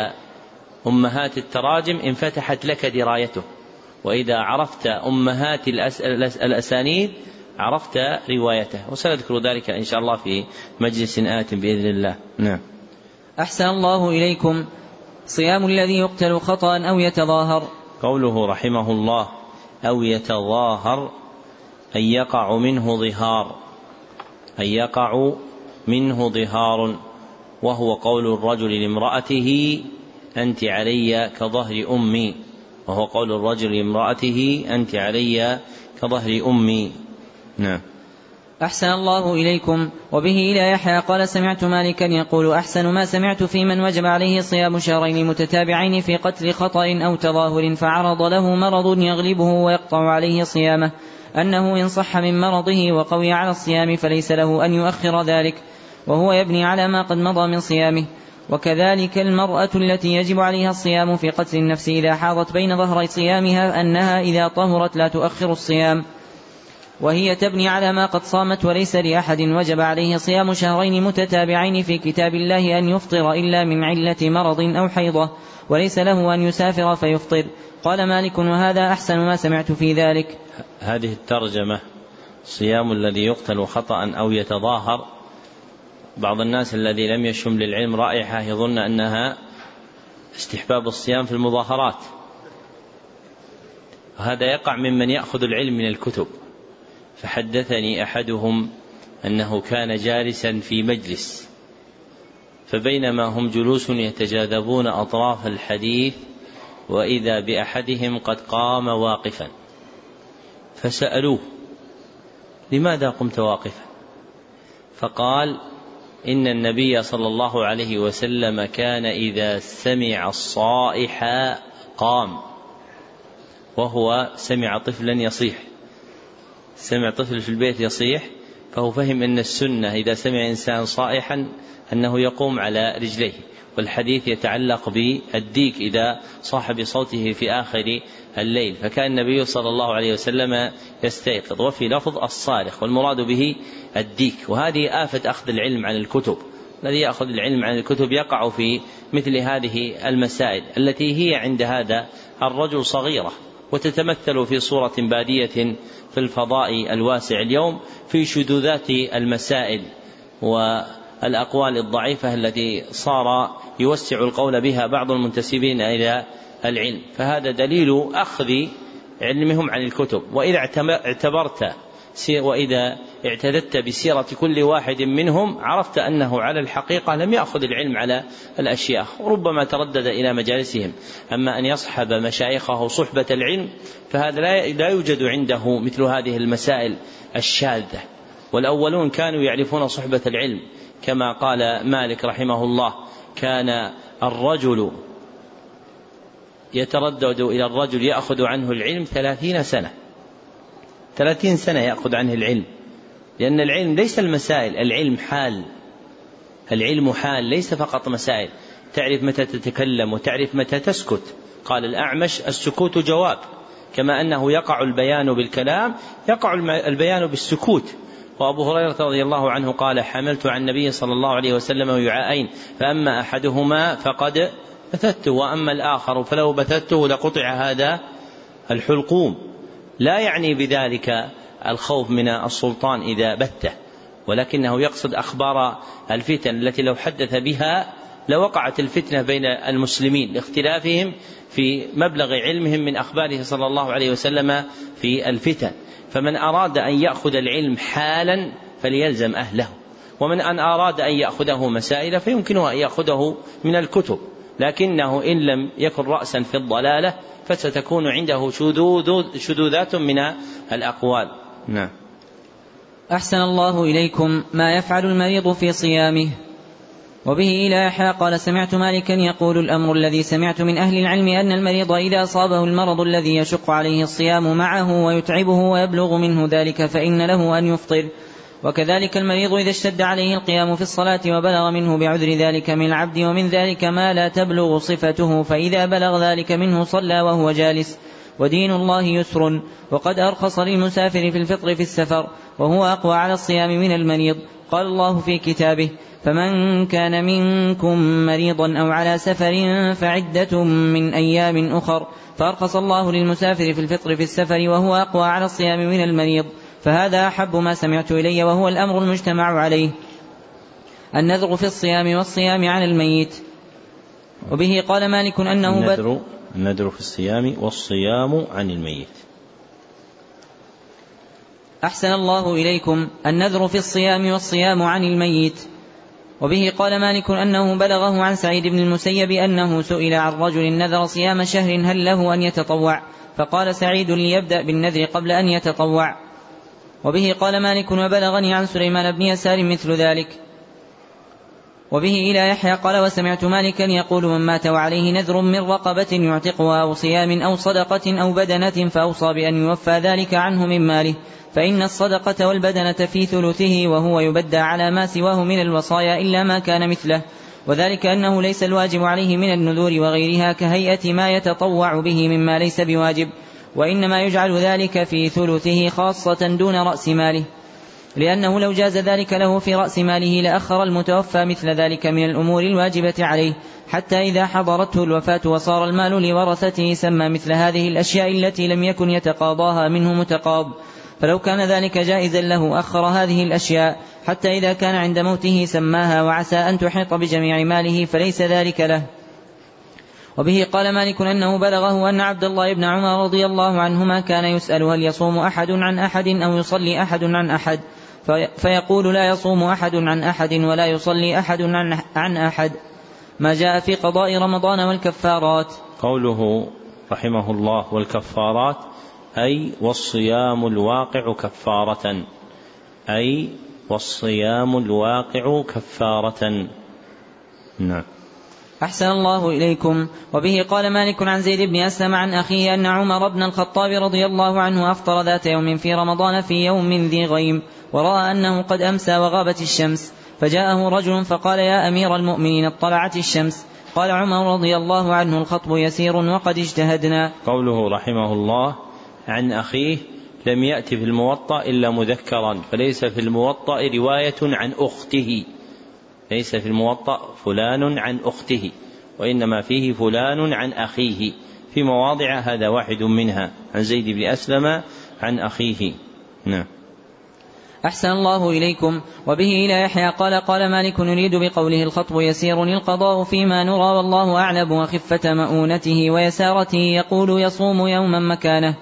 أمهات التراجم انفتحت لك درايته. وإذا عرفت أمهات الأسانيد عرفت روايته. وسنذكر ذلك إن شاء الله في مجلس آت بإذن الله. نعم. أحسن الله إليكم. صيام الذي يقتل خطأ أو يتظاهر. قوله رحمه الله أو يتظاهر أن يقع منه ظهار أن يقع منه ظهار وهو قول الرجل لامرأته أنت علي كظهر أمي وهو قول الرجل لامرأته أنت علي كظهر أمي. نعم. أحسن الله إليكم. وبه إلى يحيى قال سمعت مالكا يقول أحسن ما سمعت في من وجب عليه صيام شهرين متتابعين في قتل خطأ أو تظاهر فعرض له مرض يغلبه ويقطع عليه صيامه. أنه إن صح من مرضه وقوي على الصيام فليس له أن يؤخر ذلك. وهو يبني على ما قد مضى من صيامه. وكذلك المرأة التي يجب عليها الصيام في قتل النفس إذا حاضت بين ظهري صيامها أنها إذا طهرت لا تؤخر الصيام. وهي تبني على ما قد صامت وليس لأحد وجب عليه صيام شهرين متتابعين في كتاب الله أن يفطر إلا من علة مرض أو حيضة وليس له أن يسافر فيفطر. قال مالك وهذا أحسن ما سمعت في ذلك. هذه الترجمة صيام الذي يقتل خطأ أو يتظاهر. بعض الناس الذي لم يشم للعلم رائحة يظن أنها استحباب الصيام في المظاهرات. وهذا يقع ممن يأخذ العلم من الكتب. فحدثني أحدهم أنه كان جالسا في مجلس فبينما هم جلوس يتجاذبون أطراف الحديث وإذا بأحدهم قد قام واقفا فسألوه لماذا قمت واقفا؟ فقال إن النبي صلى الله عليه وسلم كان إذا سمع الصائح قام وهو سمع طفلا يصيح. سمع طفل في البيت يصيح فهو فهم أن السنة إذا سمع إنسان صائحا أنه يقوم على رجليه والحديث يتعلق بالديك إذا صاح بصوته في آخر الليل فكأن النبي صلى الله عليه وسلم يستيقظ وفي لفظ الصارخ والمراد به الديك وهذه آفة أخذ العلم عن الكتب الذي يأخذ العلم عن الكتب يقع في مثل هذه المسائل التي هي عند هذا الرجل صغيرة. وتتمثل في صورة بادية في الفضاء الواسع اليوم في شذوذات المسائل والأقوال الضعيفة التي صار يوسع القول بها بعض المنتسبين إلى العلم. فهذا دليل أخذ علمهم عن الكتب. وإذا اعتبرت وإذا اعتددت بسيرة كل واحد منهم عرفت أنه على الحقيقة لم يأخذ العلم على الأشياخ وربما تردد إلى مجالسهم. أما أن يصحب مشايخه صحبة العلم فهذا لا يوجد عنده مثل هذه المسائل الشاذة. والأولون كانوا يعرفون صحبة العلم. كما قال مالك رحمه الله كان الرجل يتردد إلى الرجل يأخذ عنه العلم ثلاثين سنة. ثلاثين سنة يأخذ عنه العلم. لأن العلم ليس المسائل العلم حال. العلم حال ليس فقط مسائل. تعرف متى تتكلم وتعرف متى تسكت. قال الأعمش السكوت جواب. كما أنه يقع البيان بالكلام يقع البيان بالسكوت. وأبو هريرة رضي الله عنه قال حملت عن النبي صلى الله عليه وسلم وعاءين فأما أحدهما فقد بثته وأما الآخر فلو بثته لقطع هذا الحلقوم. لا يعني بذلك الخوف من السلطان إذا بته ولكنه يقصد أخبار الفتن التي لو حدث بها لوقعت الفتنة بين المسلمين لاختلافهم في مبلغ علمهم من أخباره صلى الله عليه وسلم في الفتن. فمن أراد أن يأخذ العلم حالا فليلزم أهله ومن أن أراد أن يأخذه مسائل فيمكنه أن يأخذه من الكتب لكنه إن لم يكن رأسا في الضلالة فستكون عنده شذوذ شذوذات من الأقوال. نعم. أحسن الله إليكم ما يفعل المريض في صيامه. وبه إلى يحيى قال سمعت مالكا يقول الأمر الذي سمعت من أهل العلم أن المريض إذا أصابه المرض الذي يشق عليه الصيام معه ويتعبه ويبلغ منه ذلك فإن له أن يفطر. وكذلك المريض إذا اشتد عليه القيام في الصلاة وبلغ منه بعذر ذلك من العبد ومن ذلك ما لا تبلغ صفته فإذا بلغ ذلك منه صلى وهو جالس. ودين الله يسر. وقد أرخص للمسافر في الفطر في السفر وهو أقوى على الصيام من المريض. قال الله في كتابه فمن كان منكم مريضا أو على سفر فعدة من أيام أخر. فأرخص الله للمسافر في الفطر في السفر وهو أقوى على الصيام من المريض. فهذا أحب ما سمعت إلي وهو الأمر المجتمع عليه. النذر في الصيام والصيام عن الميت. وبه قال مالك أنه النذر, النذر في الصيام والصيام عن الميت. أحسن الله إليكم النذر في الصيام والصيام عن الميت. وبه قال مالك أنه بلغه عن سعيد بن المسيب أنه سئل عن رجل نذر صيام شهر هل له أن يتطوع؟ فقال سعيد ليبدأ بالنذر قبل أن يتطوع. وبه قال مالك وبلغني عن سليمان بن يسار مثل ذلك. وبه إلى يحيى قال وسمعت مالكا يقول من مات وعليه نذر من رقبة يعتقها أو صيام أو صدقة أو بدنة فأوصى بأن يوفى ذلك عنه من ماله. فإن الصدقة والبدنة في ثلثه وهو يبدى على ما سواه من الوصايا إلا ما كان مثله. وذلك أنه ليس الواجب عليه من النذور وغيرها كهيئة ما يتطوع به مما ليس بواجب. وإنما يجعل ذلك في ثلثه خاصة دون رأس ماله. لأنه لو جاز ذلك له في رأس ماله لأخر المتوفى مثل ذلك من الأمور الواجبة عليه حتى إذا حضرته الوفاة وصار المال لورثته سمى مثل هذه الأشياء التي لم يكن يتقاضاها منه متقاض. فلو كان ذلك جائزا له أخر هذه الأشياء حتى إذا كان عند موته سماها وعسى أن تحيط بجميع ماله فليس ذلك له. وبه قال مالك أنه بلغه أن عبد الله بن عمر رضي الله عنهما كان يسأل هل يصوم أحد عن أحد أو يصلي أحد عن أحد. فيقول لا يصوم أحد عن أحد ولا يصلي أحد عن أحد. ما جاء في قضاء رمضان والكفارات. قوله رحمه الله والكفارات أي والصيام الواقع كفارة. أي والصيام الواقع كفارة. نعم. أحسن الله إليكم. وبه قال مالك عن زيد بن أسلم عن أخيه أن عمر بن الخطاب رضي الله عنه أفطر ذات يوم في رمضان في يوم ذي غيم ورأى أنه قد أمسى وغابت الشمس. فجاءه رجل فقال يا أمير المؤمنين اطلعت الشمس. قال عمر رضي الله عنه الخطب يسير وقد اجتهدنا. قوله رحمه الله عن أخيه لم يأتي في الموطأ إلا مذكرا فليس في الموطأ رواية عن أخته. ليس في الموطأ فلان عن أخته وإنما فيه فلان عن أخيه. في مواضع هذا واحد منها. عن زيد بن أسلم عن أخيه. نعم. أحسن الله إليكم. وبه إلى يحيى قال قال مالك نريد بقوله الخطب يسير القضاء فيما نرى والله أعلم وخفة مؤونته ويسارته يقول يصوم يوما مكانه.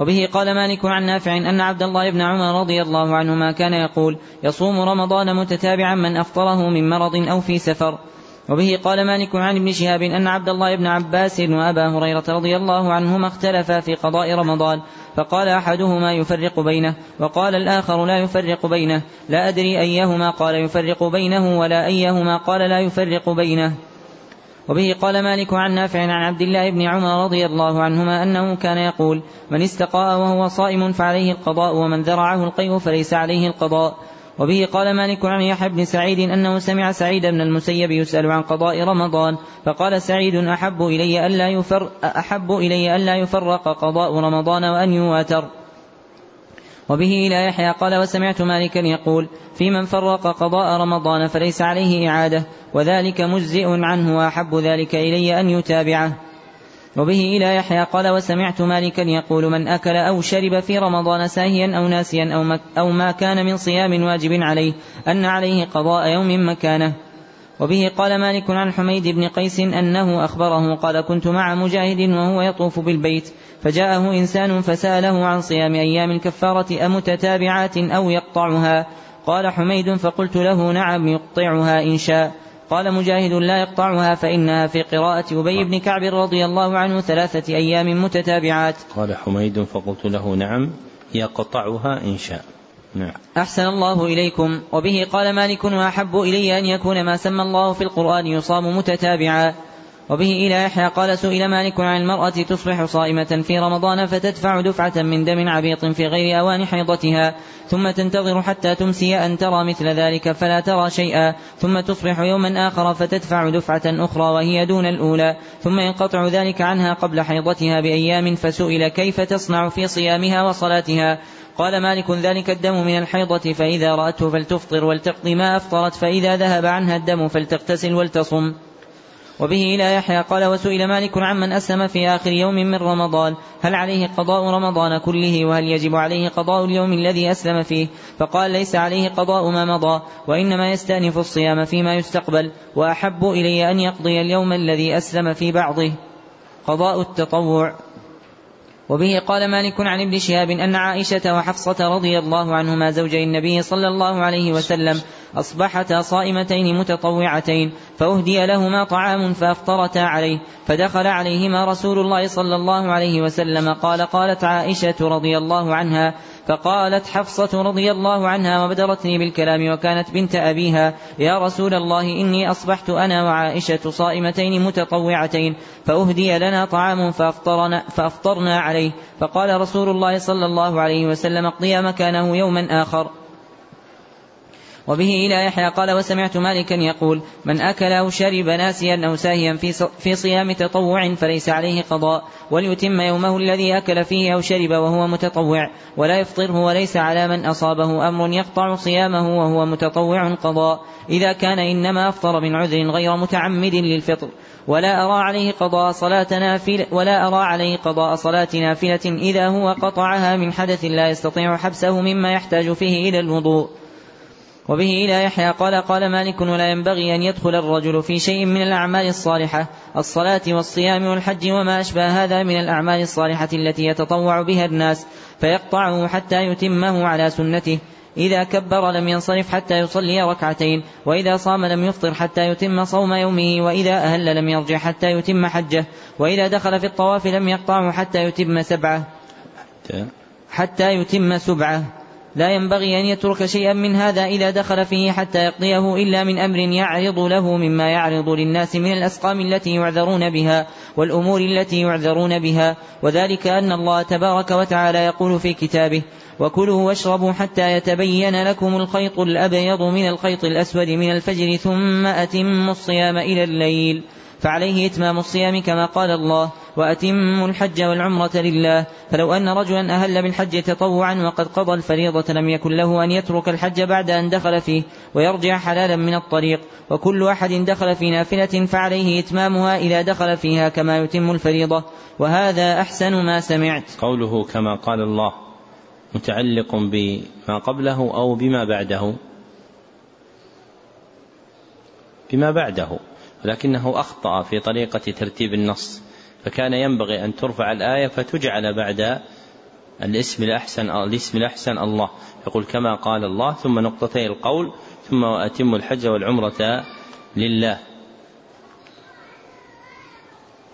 وبه قال مالك عن نافع أن عبد الله بن عمر رضي الله عنهما كان يقول يصوم رمضان متتابعا من أفطره من مرض أو في سفر. وبه قال مالك عن ابن شهاب أن عبد الله بن عباس وأبا هريرة رضي الله عنهما اختلفا في قضاء رمضان فقال أحدهما يفرق بينه وقال الآخر لا يفرق بينه لا أدري أيهما قال يفرق بينه ولا أيهما قال لا يفرق بينه. وبه قال مالك عن نافع عن عبد الله بن عمر رضي الله عنهما أنه كان يقول من استقاء وهو صائم فعليه القضاء ومن ذرعه القيء فليس عليه القضاء. وبه قال مالك عن يحيى بن سعيد أنه سمع سعيد بن المسيب يسأل عن قضاء رمضان فقال سعيد أحب إلي ألا يفر أحب إلي ألا يفرق قضاء رمضان وأن يواتر. وبه إلى يحيى قال وسمعت مالكا يقول في من فرق قضاء رمضان فليس عليه إعادة وذلك مجزئ عنه وأحب ذلك إلي أن يتابعه وبه إلى يحيى قال وسمعت مالكا يقول من أكل أو شرب في رمضان ساهيا أو ناسيا أو, أو ما كان من صيام واجب عليه أن عليه قضاء يوم مكانه وبه قال مالك عن حميد بن قيس أنه أخبره قال كنت مع مجاهد وهو يطوف بالبيت فجاءه إنسان فسأله عن صيام أيام الكفارة أمتتابعات أو يقطعها؟ قال حميد فقلت له نعم يقطعها إن شاء. قال مجاهد لا يقطعها فإنها في قراءة أبي بن كعب رضي الله عنه ثلاثة أيام متتابعات. قال حميد فقلت له نعم يقطعها إن شاء. نعم. أحسن الله إليكم. وبه قال مالك وأحب إلي أن يكون ما سمى الله في القرآن يصام متتابعا. وبه إلى يحيى قال سئل مالك عن المرأة تصبح صائمة في رمضان فتدفع دفعة من دم عبيط في غير أوان حيضتها ثم تنتظر حتى تمسي أن ترى مثل ذلك فلا ترى شيئا ثم تصبح يوما آخر فتدفع دفعة أخرى وهي دون الأولى ثم ينقطع ذلك عنها قبل حيضتها بأيام فسئل كيف تصنع في صيامها وصلاتها؟ قال مالك ذلك الدم من الحيضة فإذا رأته فلتفطر ولتقضي ما أفطرت فإذا ذهب عنها الدم فلتغتسل ولتصم. وبه إلى يحيى قال وسئل مالك عمن أسلم في آخر يوم من رمضان هل عليه قضاء رمضان كله وهل يجب عليه قضاء اليوم الذي أسلم فيه؟ فقال ليس عليه قضاء ما مضى وإنما يستأنف الصيام فيما يستقبل وأحب إلي أن يقضي اليوم الذي أسلم في بعضه. قضاء التطوع. وبه قال مالك عن ابن شهاب أن عائشة وحفصة رضي الله عنهما زوجي النبي صلى الله عليه وسلم أصبحتا صائمتين متطوعتين فأهدي لهما طعام فأفطرتا عليه فدخل عليهما رسول الله صلى الله عليه وسلم قال قالت عائشة رضي الله عنها فقالت حفصة رضي الله عنها وبدرتني بالكلام وكانت بنت أبيها يا رسول الله إني أصبحت أنا وعائشة صائمتين متطوعتين فأهدي لنا طعام فأفطرنا, فأفطرنا عليه. فقال رسول الله صلى الله عليه وسلم اقضيا مكانه يوما آخر. وبه إلى يحيى قال وسمعت مالكا يقول من أكل أو شرب ناسيا أو ساهيا في صيام تطوع فليس عليه قضاء وليتم يومه الذي أكل فيه أو شرب وهو متطوع ولا يفطره وليس على من أصابه أمر يقطع صيامه وهو متطوع قضاء. إذا كان إنما أفطر من عذر غير متعمد للفطر ولا أرى عليه قضاء صلاة نافلة ولا أرى عليه قضاء صلاة نافلة إذا هو قطعها من حدث لا يستطيع حبسه مما يحتاج فيه إلى الوضوء. وبه إلى يحيى قال قال مالك ولا ينبغي أن يدخل الرجل في شيء من الأعمال الصالحة الصلاة والصيام والحج وما أشبه هذا من الأعمال الصالحة التي يتطوع بها الناس فيقطعه حتى يتمه على سنته إذا كبر لم ينصرف حتى يصلي ركعتين وإذا صام لم يفطر حتى يتم صوم يومه وإذا أهل لم يرجع حتى يتم حجه وإذا دخل في الطواف لم يقطعه حتى يتم سبعة. حتى يتم سبعة. لا ينبغي أن يترك شيئا من هذا إذا دخل فيه حتى يقضيه إلا من أمر يعرض له مما يعرض للناس من الأسقام التي يعذرون بها والأمور التي يعذرون بها. وذلك أن الله تبارك وتعالى يقول في كتابه وكلوا واشربوا حتى يتبين لكم الخيط الأبيض من الخيط الأسود من الفجر ثم أتموا الصيام إلى الليل. فعليه إتمام الصيام كما قال الله وأتموا الحج والعمرة لله. فلو أن رجلا أهل بالحج تطوعا وقد قضى الفريضة لم يكن له أن يترك الحج بعد أن دخل فيه ويرجع حلالا من الطريق. وكل أحد دخل في نافلة فعليه إتمامها إذا دخل فيها كما يتم الفريضة. وهذا أحسن ما سمعت. قوله كما قال الله متعلق بما قبله أو بما بعده؟ بما بعده. ولكنه أخطأ في طريقة ترتيب النص فكان ينبغي أن ترفع الآية فتجعل بعد الاسم الأحسن الاسم الأحسن الله. يقول كما قال الله ثم نقطتي القول ثم وأتم الحج والعمرة لله.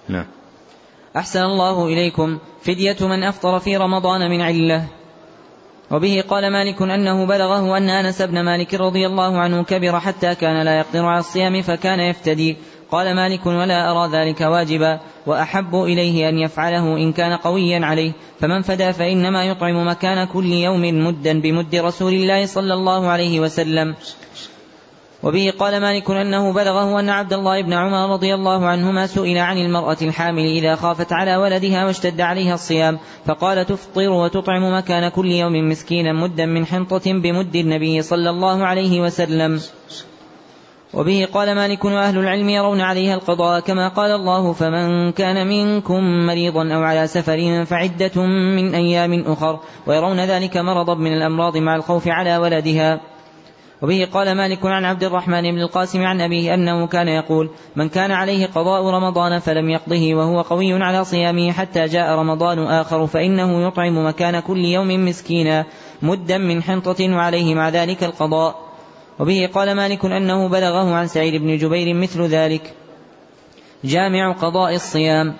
نعم. أحسن الله إليكم. فدية من أفطر في رمضان من علة. وبه قال مالك أنه بلغه أن أنس بن مالك رضي الله عنه كبر حتى كان لا يقدر على الصيام فكان يفتدي. قال مالك ولا أرى ذلك واجبا وأحب إليه أن يفعله إن كان قويا عليه. فمن فدى فإنما يطعم مكان كل يوم مدا بمد رسول الله صلى الله عليه وسلم. وبه قال مالك أنه بلغه أن عبد الله بن عمر رضي الله عنهما سئل عن المرأة الحامل إذا خافت على ولدها واشتد عليها الصيام فقال تفطر وتطعم مكان كل يوم مسكينا مدا من حنطة بمد النبي صلى الله عليه وسلم. وبه قال مالك وأهل العلم يرون عليها القضاء كما قال الله فمن كان منكم مريضا أو على سفر فعدة من أيام أخر ويرون ذلك مرضا من الأمراض مع الخوف على ولدها. وبه قال مالك عن عبد الرحمن بن القاسم عن أبيه أنه كان يقول من كان عليه قضاء رمضان فلم يقضه وهو قوي على صيامه حتى جاء رمضان آخر فإنه يطعم مكان كل يوم مسكينا مدا من حنطة وعليه مع ذلك القضاء. وبه قال مالك أنه بلغه عن سعيد بن جبير مثل ذلك. جامع قضاء الصيام.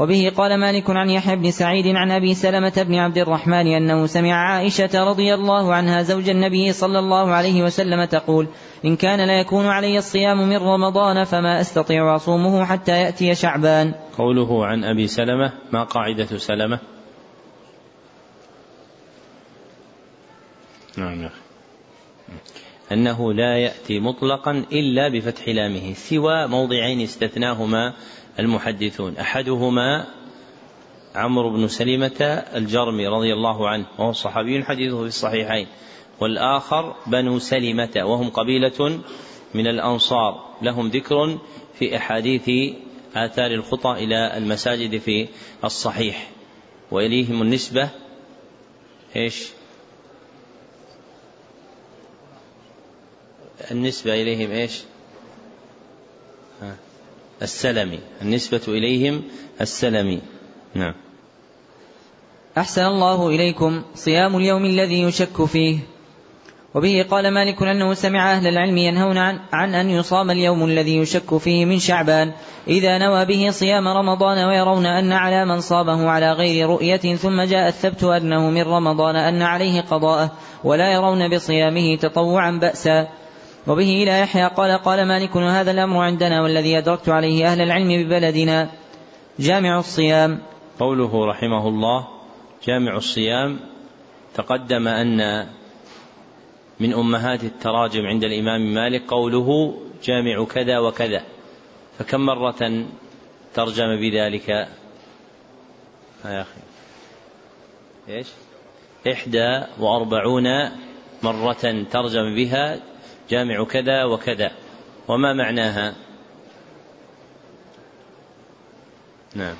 وبه قال مالك عن يحيى بن سعيد عن أبي سلمة بن عبد الرحمن أنه سمع عائشة رضي الله عنها زوج النبي صلى الله عليه وسلم تقول إن كان لا يكون علي الصيام من رمضان فما أستطيع أصومه حتى يأتي شعبان. قوله عن أبي سلمة ما قاعدة سلمة؟ نعم يا أخي. أنه لا يأتي مطلقا إلا بفتح لامه سوى موضعين استثناهما المحدثون. أحدهما عمرو بن سلمة الجرمي رضي الله عنه وهو صحابي حديثه في الصحيحين. والآخر بنو سلمة وهم قبيلة من الأنصار. لهم ذكر في أحاديث آثار الخطى إلى المساجد في الصحيح. وإليهم النسبة إيش؟ النسبة إليهم إيش؟ السلمي النسبة إليهم السلمي نعم. أحسن الله إليكم صيام اليوم الذي يشك فيه. وبه قال مالك أنه سمع أهل العلم ينهون عن, عن أن يصام اليوم الذي يشك فيه من شعبان. إذا نوى به صيام رمضان ويرون أن على من صامه على غير رؤية ثم جاء الثبت أنه من رمضان أن عليه قضاءه ولا يرون بصيامه تطوعا بأسا. وبه إلى يحيى قال قال مالك وهذا الأمر عندنا والذي أدركت عليه أهل العلم ببلدنا. جامع الصيام. قوله رحمه الله جامع الصيام تقدم أن من أمهات التراجم عند الإمام مالك قوله جامع كذا وكذا. فكم مرة ترجم بذلك؟ يا أخي. إيش؟ إحدى وأربعون مرة ترجم بها جامع كذا وكذا. وما معناها؟ نعم.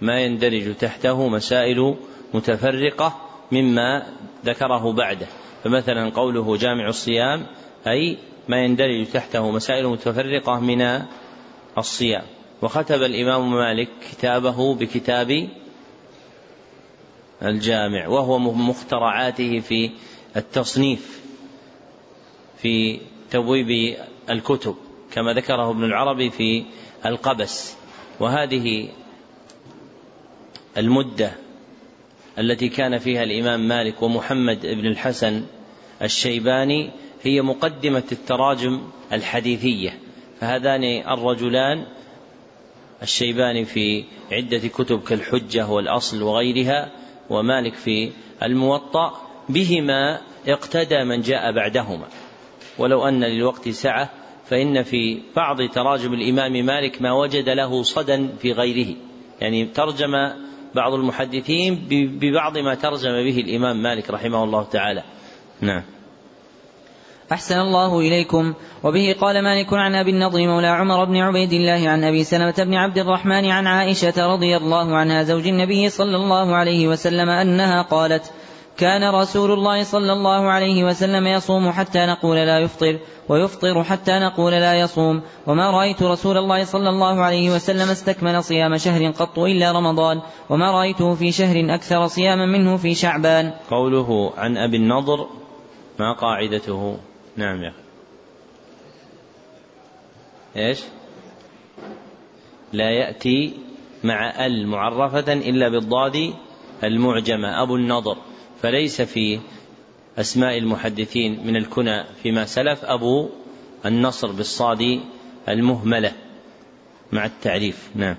ما يندرج تحته مسائل متفرقة مما ذكره بعده. فمثلا قوله جامع الصيام أي ما يندرج تحته مسائل متفرقة من الصيام. وختب الإمام مالك كتابه بكتاب الجامع وهو مخترعاته في التصنيف في تبويب الكتب كما ذكره ابن العربي في القبس. وهذه المدة التي كان فيها الإمام مالك ومحمد بن الحسن الشيباني هي مقدمة التراجم الحديثية. فهذان الرجلان الشيباني في عدة كتب كالحجة والأصل وغيرها ومالك في الموطأ بهما اقتدى من جاء بعدهما. ولو أن للوقت سعة فإن في بعض تراجم الإمام مالك ما وجد له صدى في غيره. يعني ترجم بعض المحدثين ببعض ما ترجم به الإمام مالك رحمه الله تعالى. نعم. أحسن الله إليكم. وبه قال مالك عن أبي النضر مولى عمر بن عبيد الله عن أبي سلمة بن عبد الرحمن عن عائشة رضي الله عنها زوج النبي صلى الله عليه وسلم أنها قالت كان رسول الله صلى الله عليه وسلم يصوم حتى نقول لا يفطر ويفطر حتى نقول لا يصوم. وما رأيت رسول الله صلى الله عليه وسلم استكمل صيام شهر قط إلا رمضان وما رأيته في شهر أكثر صياما منه في شعبان. قوله عن أبي النضر ما قاعدته؟ نعم يا أخي. إيش؟ لا يأتي مع ال معرفة إلا بالضاد المعجمة أبو النضر. فليس في أسماء المحدثين من الكنى فيما سلف أبو النصر بالصاد المهملة مع التعريف. نعم.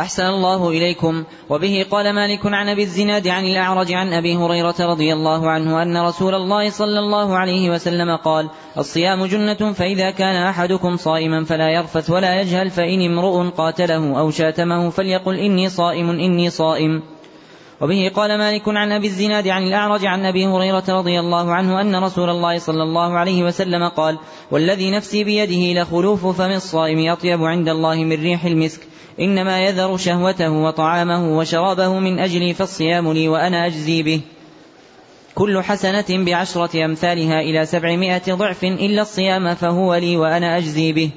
أحسن الله إليكم. وبه قال مالك عن أبي الزناد عن الأعرج عن أبي هريرة رضي الله عنه أن رسول الله صلى الله عليه وسلم قال الصيام جنة فإذا كان أحدكم صائما فلا يرفث ولا يجهل فإن امرؤ قاتله أو شاتمه فليقل إني صائم إني صائم. وبه قال مالك عن أبي الزناد عن الأعرج عن أبي هريرة رضي الله عنه أن رسول الله صلى الله عليه وسلم قال والذي نفسي بيده لخلوف فم الصائم أطيب عند الله من ريح المسك إنما يذر شهوته وطعامه وشرابه من أجلي فالصيام لي وأنا أجزي به. كل حسنة بعشرة أمثالها إلى سبعمائة ضعف إلا الصيام فهو لي وأنا أجزي به.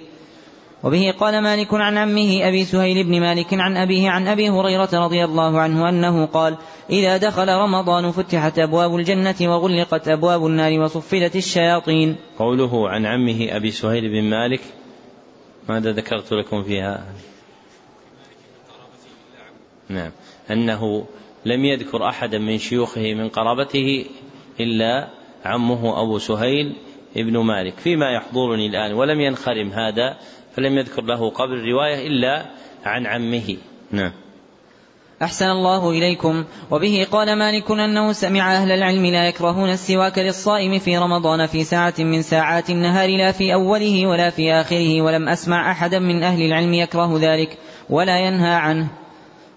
وبه قال مالك عن عمه أبي سهيل بن مالك عن أبيه عن أبي هريرة رضي الله عنه أنه قال إذا دخل رمضان فتحت أبواب الجنة وغلقت أبواب النار وصفلت الشياطين. قوله عن عمه أبي سهيل بن مالك ماذا ذكرت لكم فيها؟ نعم. أنه لم يذكر أحدا من شيوخه من قرابته إلا عمه أبو سهيل ابن مالك. فيما يحضرني الآن ولم ينخرم هذا فلم يذكر له قبل رواية إلا عن عمه. نعم. أحسن الله إليكم. وبه قال مالك أنه سمع أهل العلم لا يكرهون السواك للصائم في رمضان في ساعة من ساعات النهار لا في أوله ولا في آخره ولم أسمع أحدا من أهل العلم يكره ذلك ولا ينهى عنه.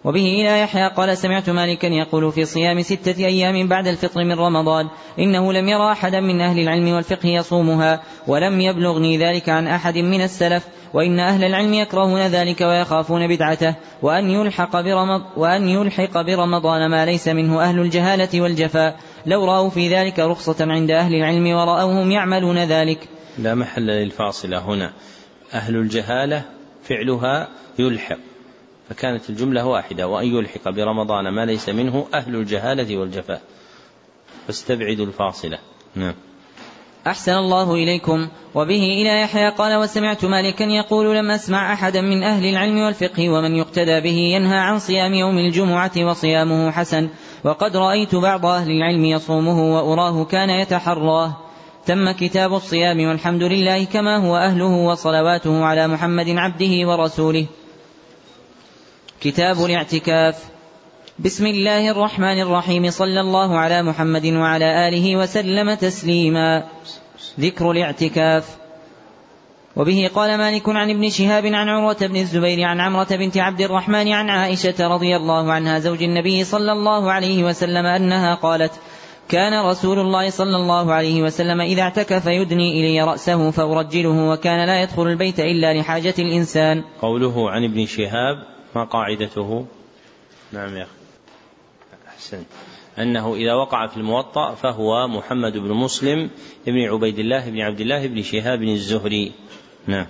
وبه إلى يحيى قال سمعت مالكا يقول في صيام ستة أيام بعد الفطر من رمضان إنه لم يرى أحدا من أهل العلم والفقه يصومها ولم يبلغني ذلك عن أحد من السلف وإن أهل العلم يكرهون ذلك ويخافون بدعته وأن يلحق برمض وأن يلحق برمضان ما ليس منه أهل الجهالة والجفاء. لو رأوا في ذلك رخصة عند أهل العلم ورأوهم يعملون ذلك. لا محل للفاصلة هنا. أهل الجهالة فعلها يلحق. فكانت الجملة واحدة. وأن يلحق برمضان ما ليس منه أهل الجهالة والجفاء. فاستبعدوا الفاصلة. نعم. أحسن الله إليكم. وبه إلى يحيى قال وسمعت مالكا يقول لم أسمع أحدا من أهل العلم والفقه ومن يقتدى به ينهى عن صيام يوم الجمعة وصيامه حسن. وقد رأيت بعض أهل العلم يصومه وأراه كان يتحراه. تم كتاب الصيام والحمد لله كما هو أهله وصلواته على محمد عبده ورسوله. كتاب الاعتكاف. بسم الله الرحمن الرحيم صلى الله على محمد وعلى آله وسلم تسليما ذكر الاعتكاف وبه قال مالك عن ابن شهاب عن عروة بن الزبير عن عمرة بنت عبد الرحمن عن عائشة رضي الله عنها زوج النبي صلى الله عليه وسلم أنها قالت كان رسول الله صلى الله عليه وسلم إذا اعتكف يدني إلي رأسه فأرجله وكان لا يدخل البيت إلا لحاجة الإنسان قوله عن ابن شهاب ما قاعدته نعم يا أخي أحسنت أنه إذا وقع في الموطأ فهو محمد بن مسلم بن عبيد الله بن عبد الله بن شهاب الزهري. نعم.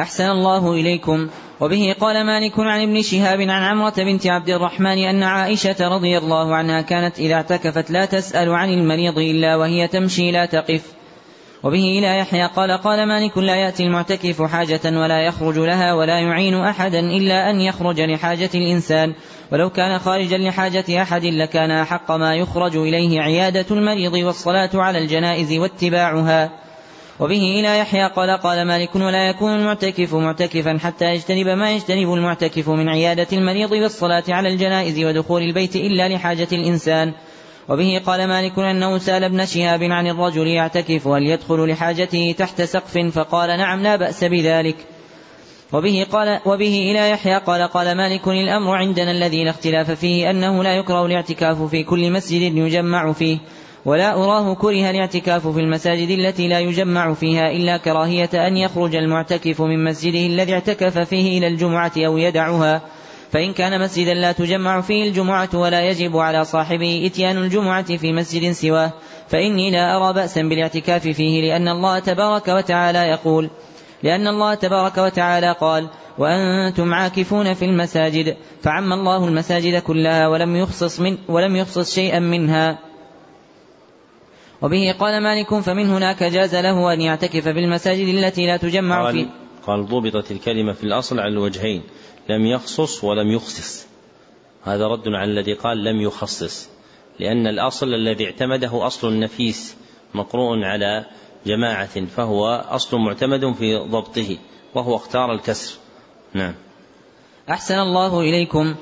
أحسن الله إليكم. وبه قال مالك عن ابن شهاب عن عمرة بنت عبد الرحمن أن عائشة رضي الله عنها كانت إذا اعتكفت لا تسأل عن المريض إلا وهي تمشي لا تقف. وبه إلى يحيى قال قال مالك لا يأتي المعتكف حاجة ولا يخرج لها ولا يعين أحدا إلا أن يخرج لحاجة الإنسان. ولو كان خارجا لحاجة أحد لكان أحق ما يخرج إليه عيادة المريض والصلاة على الجنائز واتباعها. وبه إلى يحيى قال قال مالك ولا يكون المعتكف معتكفا حتى يجتنب ما يجتنب المعتكف من عيادة المريض والصلاة على الجنائز ودخول البيت إلا لحاجة الإنسان. وبه قال مالك أنه سأل ابن شهاب عن الرجل يعتكف هل يدخل لحاجته تحت سقف فقال نعم لا بأس بذلك. وبه قال وبه إلى يحيى قال قال مالك الأمر عندنا الذي لا اختلاف فيه أنه لا يكره الاعتكاف في كل مسجد يجمع فيه ولا أراه كره الاعتكاف في المساجد التي لا يجمع فيها إلا كراهية أن يخرج المعتكف من مسجده الذي اعتكف فيه إلى الجمعة أو يدعها. فإن كان مسجدا لا تجمع فيه الجمعة ولا يجب على صاحبه إتيان الجمعة في مسجد سواه. فإني لا أرى بأسا بالاعتكاف فيه لأن الله تبارك وتعالى يقول لأن الله تبارك وتعالى قال وأنتم عاكفون في المساجد فعم الله المساجد كلها ولم يخصص من ولم يخصص شيئا منها. وبه قال مالك فمن هناك جاز له أن يعتكف في المساجد التي لا تجمع في قال ضبطت الكلمة في الأصل على الوجهين. لم يخصص ولم يخصص. هذا رد على الذي قال لم يخصص. لأن الأصل الذي اعتمده أصل نفيس مقروء على جماعة فهو أصل معتمد في ضبطه وهو اختار الكسر. نعم. أحسن الله إليكم.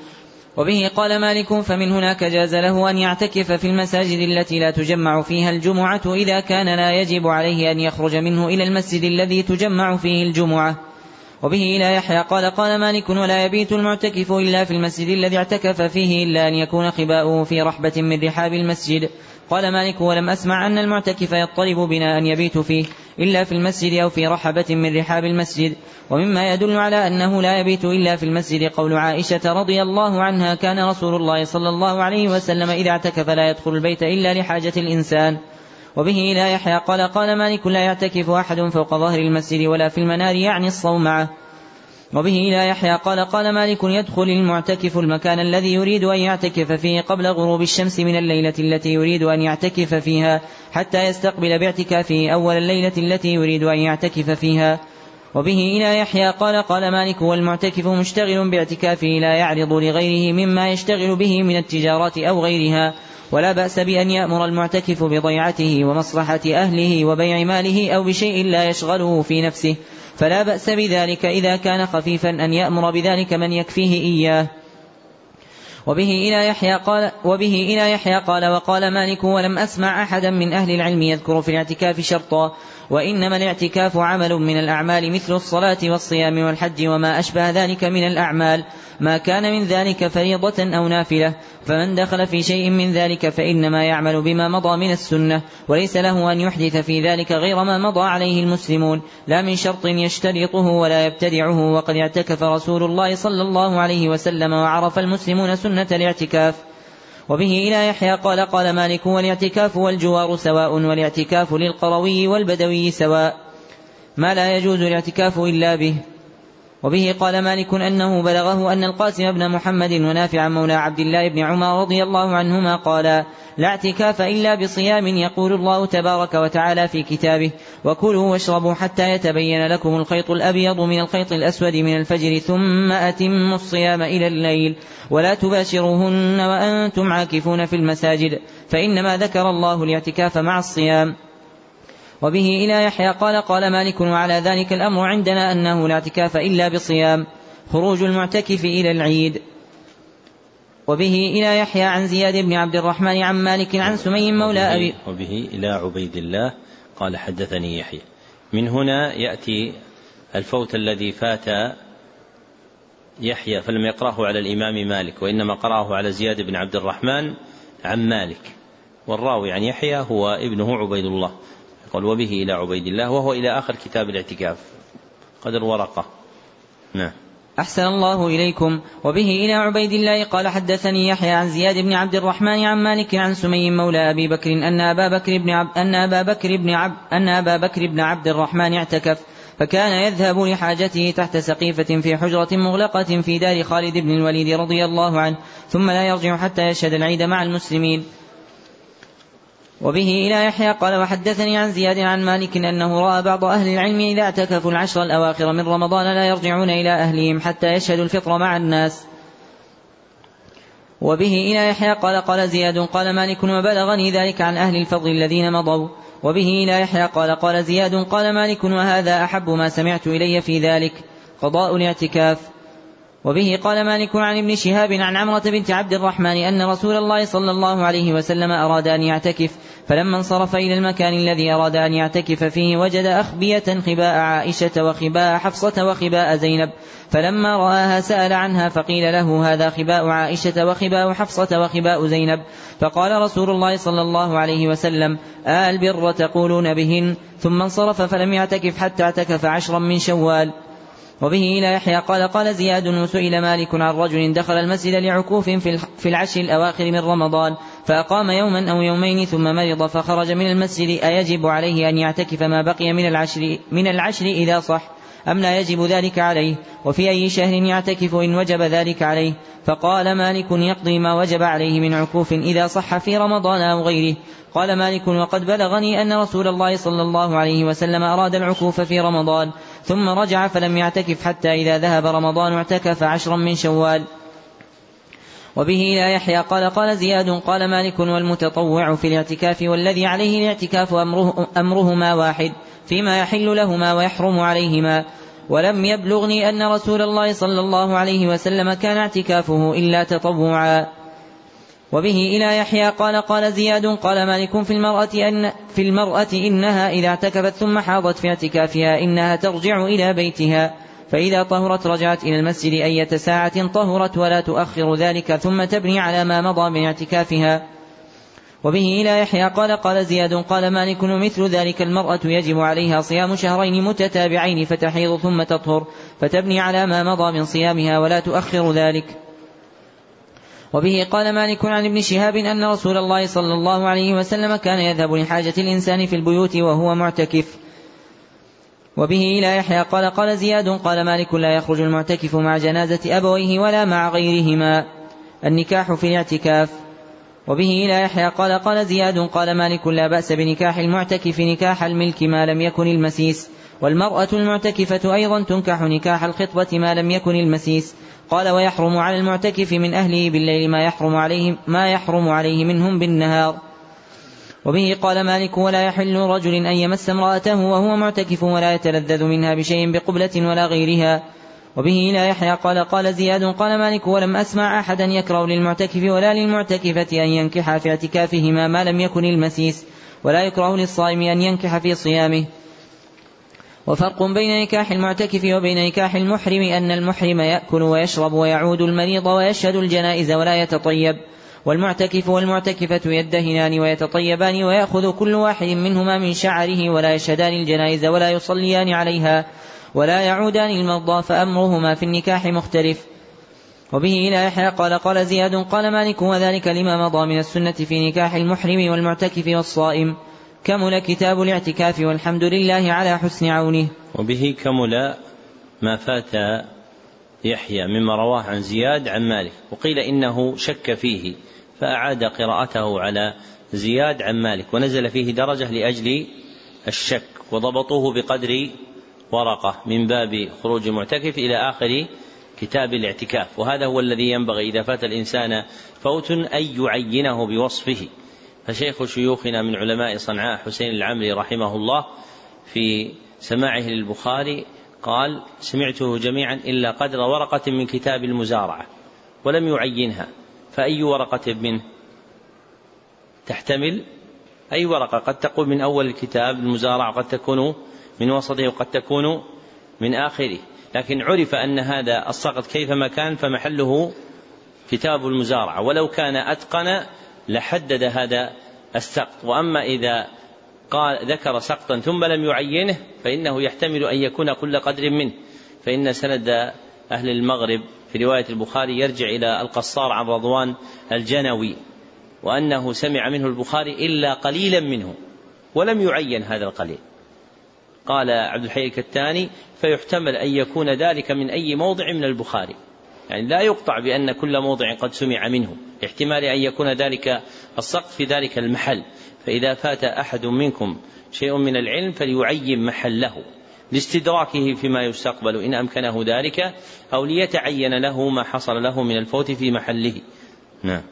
وبه قال مالك فمن هناك جاز له أن يعتكف في المساجد التي لا تجمع فيها الجمعة إذا كان لا يجب عليه أن يخرج منه إلى المسجد الذي تجمع فيه الجمعة. وبه إلى يحيى قال قال مالك ولا يبيت المعتكف إلا في المسجد الذي اعتكف فيه إلا أن يكون خباؤه في رحبة من رحاب المسجد. قال مالك ولم أسمع أن المعتكف يطلب بنا أن يبيت فيه إلا في المسجد أو في رحبة من رحاب المسجد. ومما يدل على أنه لا يبيت إلا في المسجد قول عائشة رضي الله عنها كان رسول الله صلى الله عليه وسلم إذا اعتكف لا يدخل البيت إلا لحاجة الإنسان. وبه إلى يحيى قال قال مالك لا يعتكف أحد فوق ظهر المسجد ولا في المنار يعني الصومعة وبه إلى يحيى قال قال مالك يدخل المعتكف المكان الذي يريد أن يعتكف فيه قبل غروب الشمس من الليلة التي يريد أن يعتكف فيها حتى يستقبل باعتكافه أول الليلة التي يريد أن يعتكف فيها. وبه إلى يحيى قال قال مالك والمعتكف مشتغل باعتكافه لا يعرض لغيره مما يشتغل به من التجارات أو غيرها. ولا بأس بأن يأمر المعتكف بضيعته ومصلحة أهله وبيع ماله أو بشيء لا يشغله في نفسه. فلا بأس بذلك إذا كان خفيفا أن يأمر بذلك من يكفيه إياه. وبه إلى يحيى قال وبه إلى يحيى قال وقال مالك ولم أسمع أحدا من أهل العلم يذكر في الاعتكاف شرطا وإنما الاعتكاف عمل من الأعمال مثل الصلاة والصيام والحج وما أشبه ذلك من الأعمال ما كان من ذلك فريضة أو نافلة. فمن دخل في شيء من ذلك فإنما يعمل بما مضى من السنة وليس له أن يحدث في ذلك غير ما مضى عليه المسلمون. لا من شرط يشترطه ولا يبتدعه وقد اعتكف رسول الله صلى الله عليه وسلم وعرف المسلمون سنة الاعتكاف. وبه إلى يحيى قال قال مالك والإعتكاف والجوار سواء والإعتكاف للقروي والبدوي سواء. ما لا يجوز الإعتكاف إلا به. وبه قال مالك أنه بلغه أن القاسم بن محمد ونافع مولى عبد الله بن عمر رضي الله عنهما قال لا اعتكاف إلا بصيام يقول الله تبارك وتعالى في كتابه وكلوا واشربوا حتى يتبين لكم الخيط الأبيض من الخيط الأسود من الفجر ثم أتموا الصيام إلى الليل ولا تباشروهن وأنتم عاكفون في المساجد فإنما ذكر الله الاعتكاف مع الصيام. وبه إلى يحيى قال قال مالك وعلى ذلك الأمر عندنا أنه لا اعتكاف إلا بصيام خروج المعتكف إلى العيد. وبه إلى يحيى عن زياد بن عبد الرحمن عن مالك عن سمي مولى أبي وبه إلى عبيد الله قال حدثني يحيى. من هنا يأتي الفوت الذي فات يحيى فلم يقرأه على الإمام مالك وإنما قرأه على زياد بن عبد الرحمن عن مالك. والراوي عن يحيى هو ابنه عبيد الله. قال وبه إلى عبيد الله وهو إلى آخر كتاب الاعتكاف. قدر ورقة نعم. أحسن الله إليكم. وبه إلى عبيد الله قال حدثني يحيى عن زياد بن عبد الرحمن عن مالك عن سمي مولى أبي بكر أن أبا بكر بن عبد أن أبا بكر بن عبد أن أبا بكر بن عبد الرحمن اعتكف فكان يذهب لحاجته تحت سقيفة في حجرة مغلقة في دار خالد بن الوليد رضي الله عنه ثم لا يرجع حتى يشهد العيد مع المسلمين. وبه إلى يحيى قال وحدثني عن زياد عن مالك أنه رأى بعض أهل العلم إذا اعتكفوا العشر الأواخر من رمضان لا يرجعون إلى أهلهم حتى يشهدوا الفطر مع الناس. وبه إلى يحيى قال قال زياد قال مالك وبلغني ذلك عن أهل الفضل الذين مضوا. وبه إلى يحيى قال قال زياد قال مالك وهذا أحب ما سمعت إلي في ذلك؟ قضاء الاعتكاف. وبه قال مالك عن ابن شهاب عن عمرة بنت عبد الرحمن أن رسول الله صلى الله عليه وسلم أراد أن يعتكف. فلما انصرف إلى المكان الذي أراد أن يعتكف فيه وجد أخبية خباء عائشة وخباء حفصة وخباء زينب. فلما رآها سأل عنها فقيل له هذا خباء عائشة وخباء حفصة وخباء زينب. فقال رسول الله صلى الله عليه وسلم آه البر تقولون بهن. ثم انصرف فلم يعتكف حتى اعتكف عشرا من شوال. وبه إلى يحيى قال قال زياد وسئل مالك عن رجل دخل المسجد لعكوف في العشر الأواخر من رمضان فأقام يوما أو يومين ثم مرض فخرج من المسجد أيجب عليه أن يعتكف ما بقي من العشر من العشر إذا صح أم لا يجب ذلك عليه؟ وفي أي شهر يعتكف إن وجب ذلك عليه؟ فقال مالك يقضي ما وجب عليه من عكوف إذا صح في رمضان أو غيره. قال مالك وقد بلغني أن رسول الله صلى الله عليه وسلم أراد العكوف في رمضان. ثم رجع فلم يعتكف حتى إذا ذهب رمضان اعتكف عشرا من شوال. وبه إلى يحيى قال قال زياد قال مالك والمتطوع في الاعتكاف والذي عليه الاعتكاف أمره أمرهما واحد فيما يحل لهما ويحرم عليهما. ولم يبلغني أن رسول الله صلى الله عليه وسلم كان اعتكافه إلا تطوعا. وبه إلى يحيى قال قال زياد قال مالك في المرأة أن في المرأة إنها إذا اعتكفت ثم حاضت في اعتكافها إنها ترجع إلى بيتها فإذا طهرت رجعت إلى المسجد أية ساعة طهرت ولا تؤخر ذلك ثم تبني على ما مضى من اعتكافها. وبه إلى يحيى قال قال زياد قال مالك مثل ذلك المرأة يجب عليها صيام شهرين متتابعين فتحيض ثم تطهر فتبني على ما مضى من صيامها ولا تؤخر ذلك. وبه قال مالك عن ابن شهاب أن رسول الله صلى الله عليه وسلم كان يذهب لحاجة الإنسان في البيوت وهو معتكف. وبه إلى يحيى قال قال زياد قال مالك لا يخرج المعتكف مع جنازة أبويه ولا مع غيرهما. النكاح في الاعتكاف. وبه إلى يحيى قال قال زياد قال مالك لا بأس بنكاح المعتكف نكاح الملك ما لم يكن المسيس. والمرأة المعتكفة أيضا تنكح نكاح الخطبة ما لم يكن المسيس. قال ويحرم على المعتكف من أهله بالليل ما يحرم عليه ما يحرم عليه منهم بالنهار. وبه قال مالك ولا يحل رجل أن يمس امرأته وهو معتكف ولا يتلذذ منها بشيء بقبلة ولا غيرها. وبه إلى يحيى قال قال زياد قال مالك ولم أسمع أحدا يكره للمعتكف ولا للمعتكفة أن ينكح في اعتكافهما ما لم يكن المسيس ولا يكره للصائم أن ينكح في صيامه. وفرق بين نكاح المعتكف وبين نكاح المحرم أن المحرم يأكل ويشرب ويعود المريض ويشهد الجنائز ولا يتطيب والمعتكف والمعتكفة يدهنان ويتطيبان ويأخذ كل واحد منهما من شعره ولا يشهدان الجنائز ولا يصليان عليها ولا يعودان المرضى فأمرهما في النكاح مختلف. وبه إلى يحيى قال قال زياد قال مالك وذلك لما مضى من السنة في نكاح المحرم والمعتكف والصائم. كمل كتاب الاعتكاف والحمد لله على حسن عونه. وبه كمل ما فات يحيى مما رواه عن زياد عن مالك. وقيل إنه شك فيه فأعاد قراءته على زياد عن مالك ونزل فيه درجة لأجل الشك وضبطوه بقدر ورقة من باب خروج المعتكف إلى آخر كتاب الاعتكاف. وهذا هو الذي ينبغي إذا فات الإنسان فوت أن يعينه بوصفه. فشيخ شيوخنا من علماء صنعاء حسين العمري رحمه الله في سماعه للبخاري قال سمعته جميعا إلا قدر ورقة من كتاب المزارعة ولم يعينها فأي ورقة منه؟ تحتمل؟ أي ورقة؟ قد تكون من أول الكتاب المزارع وقد تكون من وسطه وقد تكون من آخره لكن عرف أن هذا السقط كيفما كان فمحله كتاب المزارعة ولو كان أتقن لحدد هذا السقط. وأما إذا قال ذكر سقطا ثم لم يعينه فإنه يحتمل أن يكون كل قدر منه. فإن سند أهل المغرب في رواية البخاري يرجع إلى القصار عن رضوان الجنوي وأنه سمع منه البخاري إلا قليلا منه ولم يعين هذا القليل. قال عبد الحي الكتاني فيحتمل أن يكون ذلك من أي موضع من البخاري. يعني لا يقطع بأن كل موضع قد سمع منه. احتمال أن يكون ذلك السقط في ذلك المحل. فإذا فات أحد منكم شيء من العلم فليعين محله لاستدراكه فيما يستقبل. إن أمكنه ذلك أو ليتعين له ما حصل له من الفوت في محله. نعم.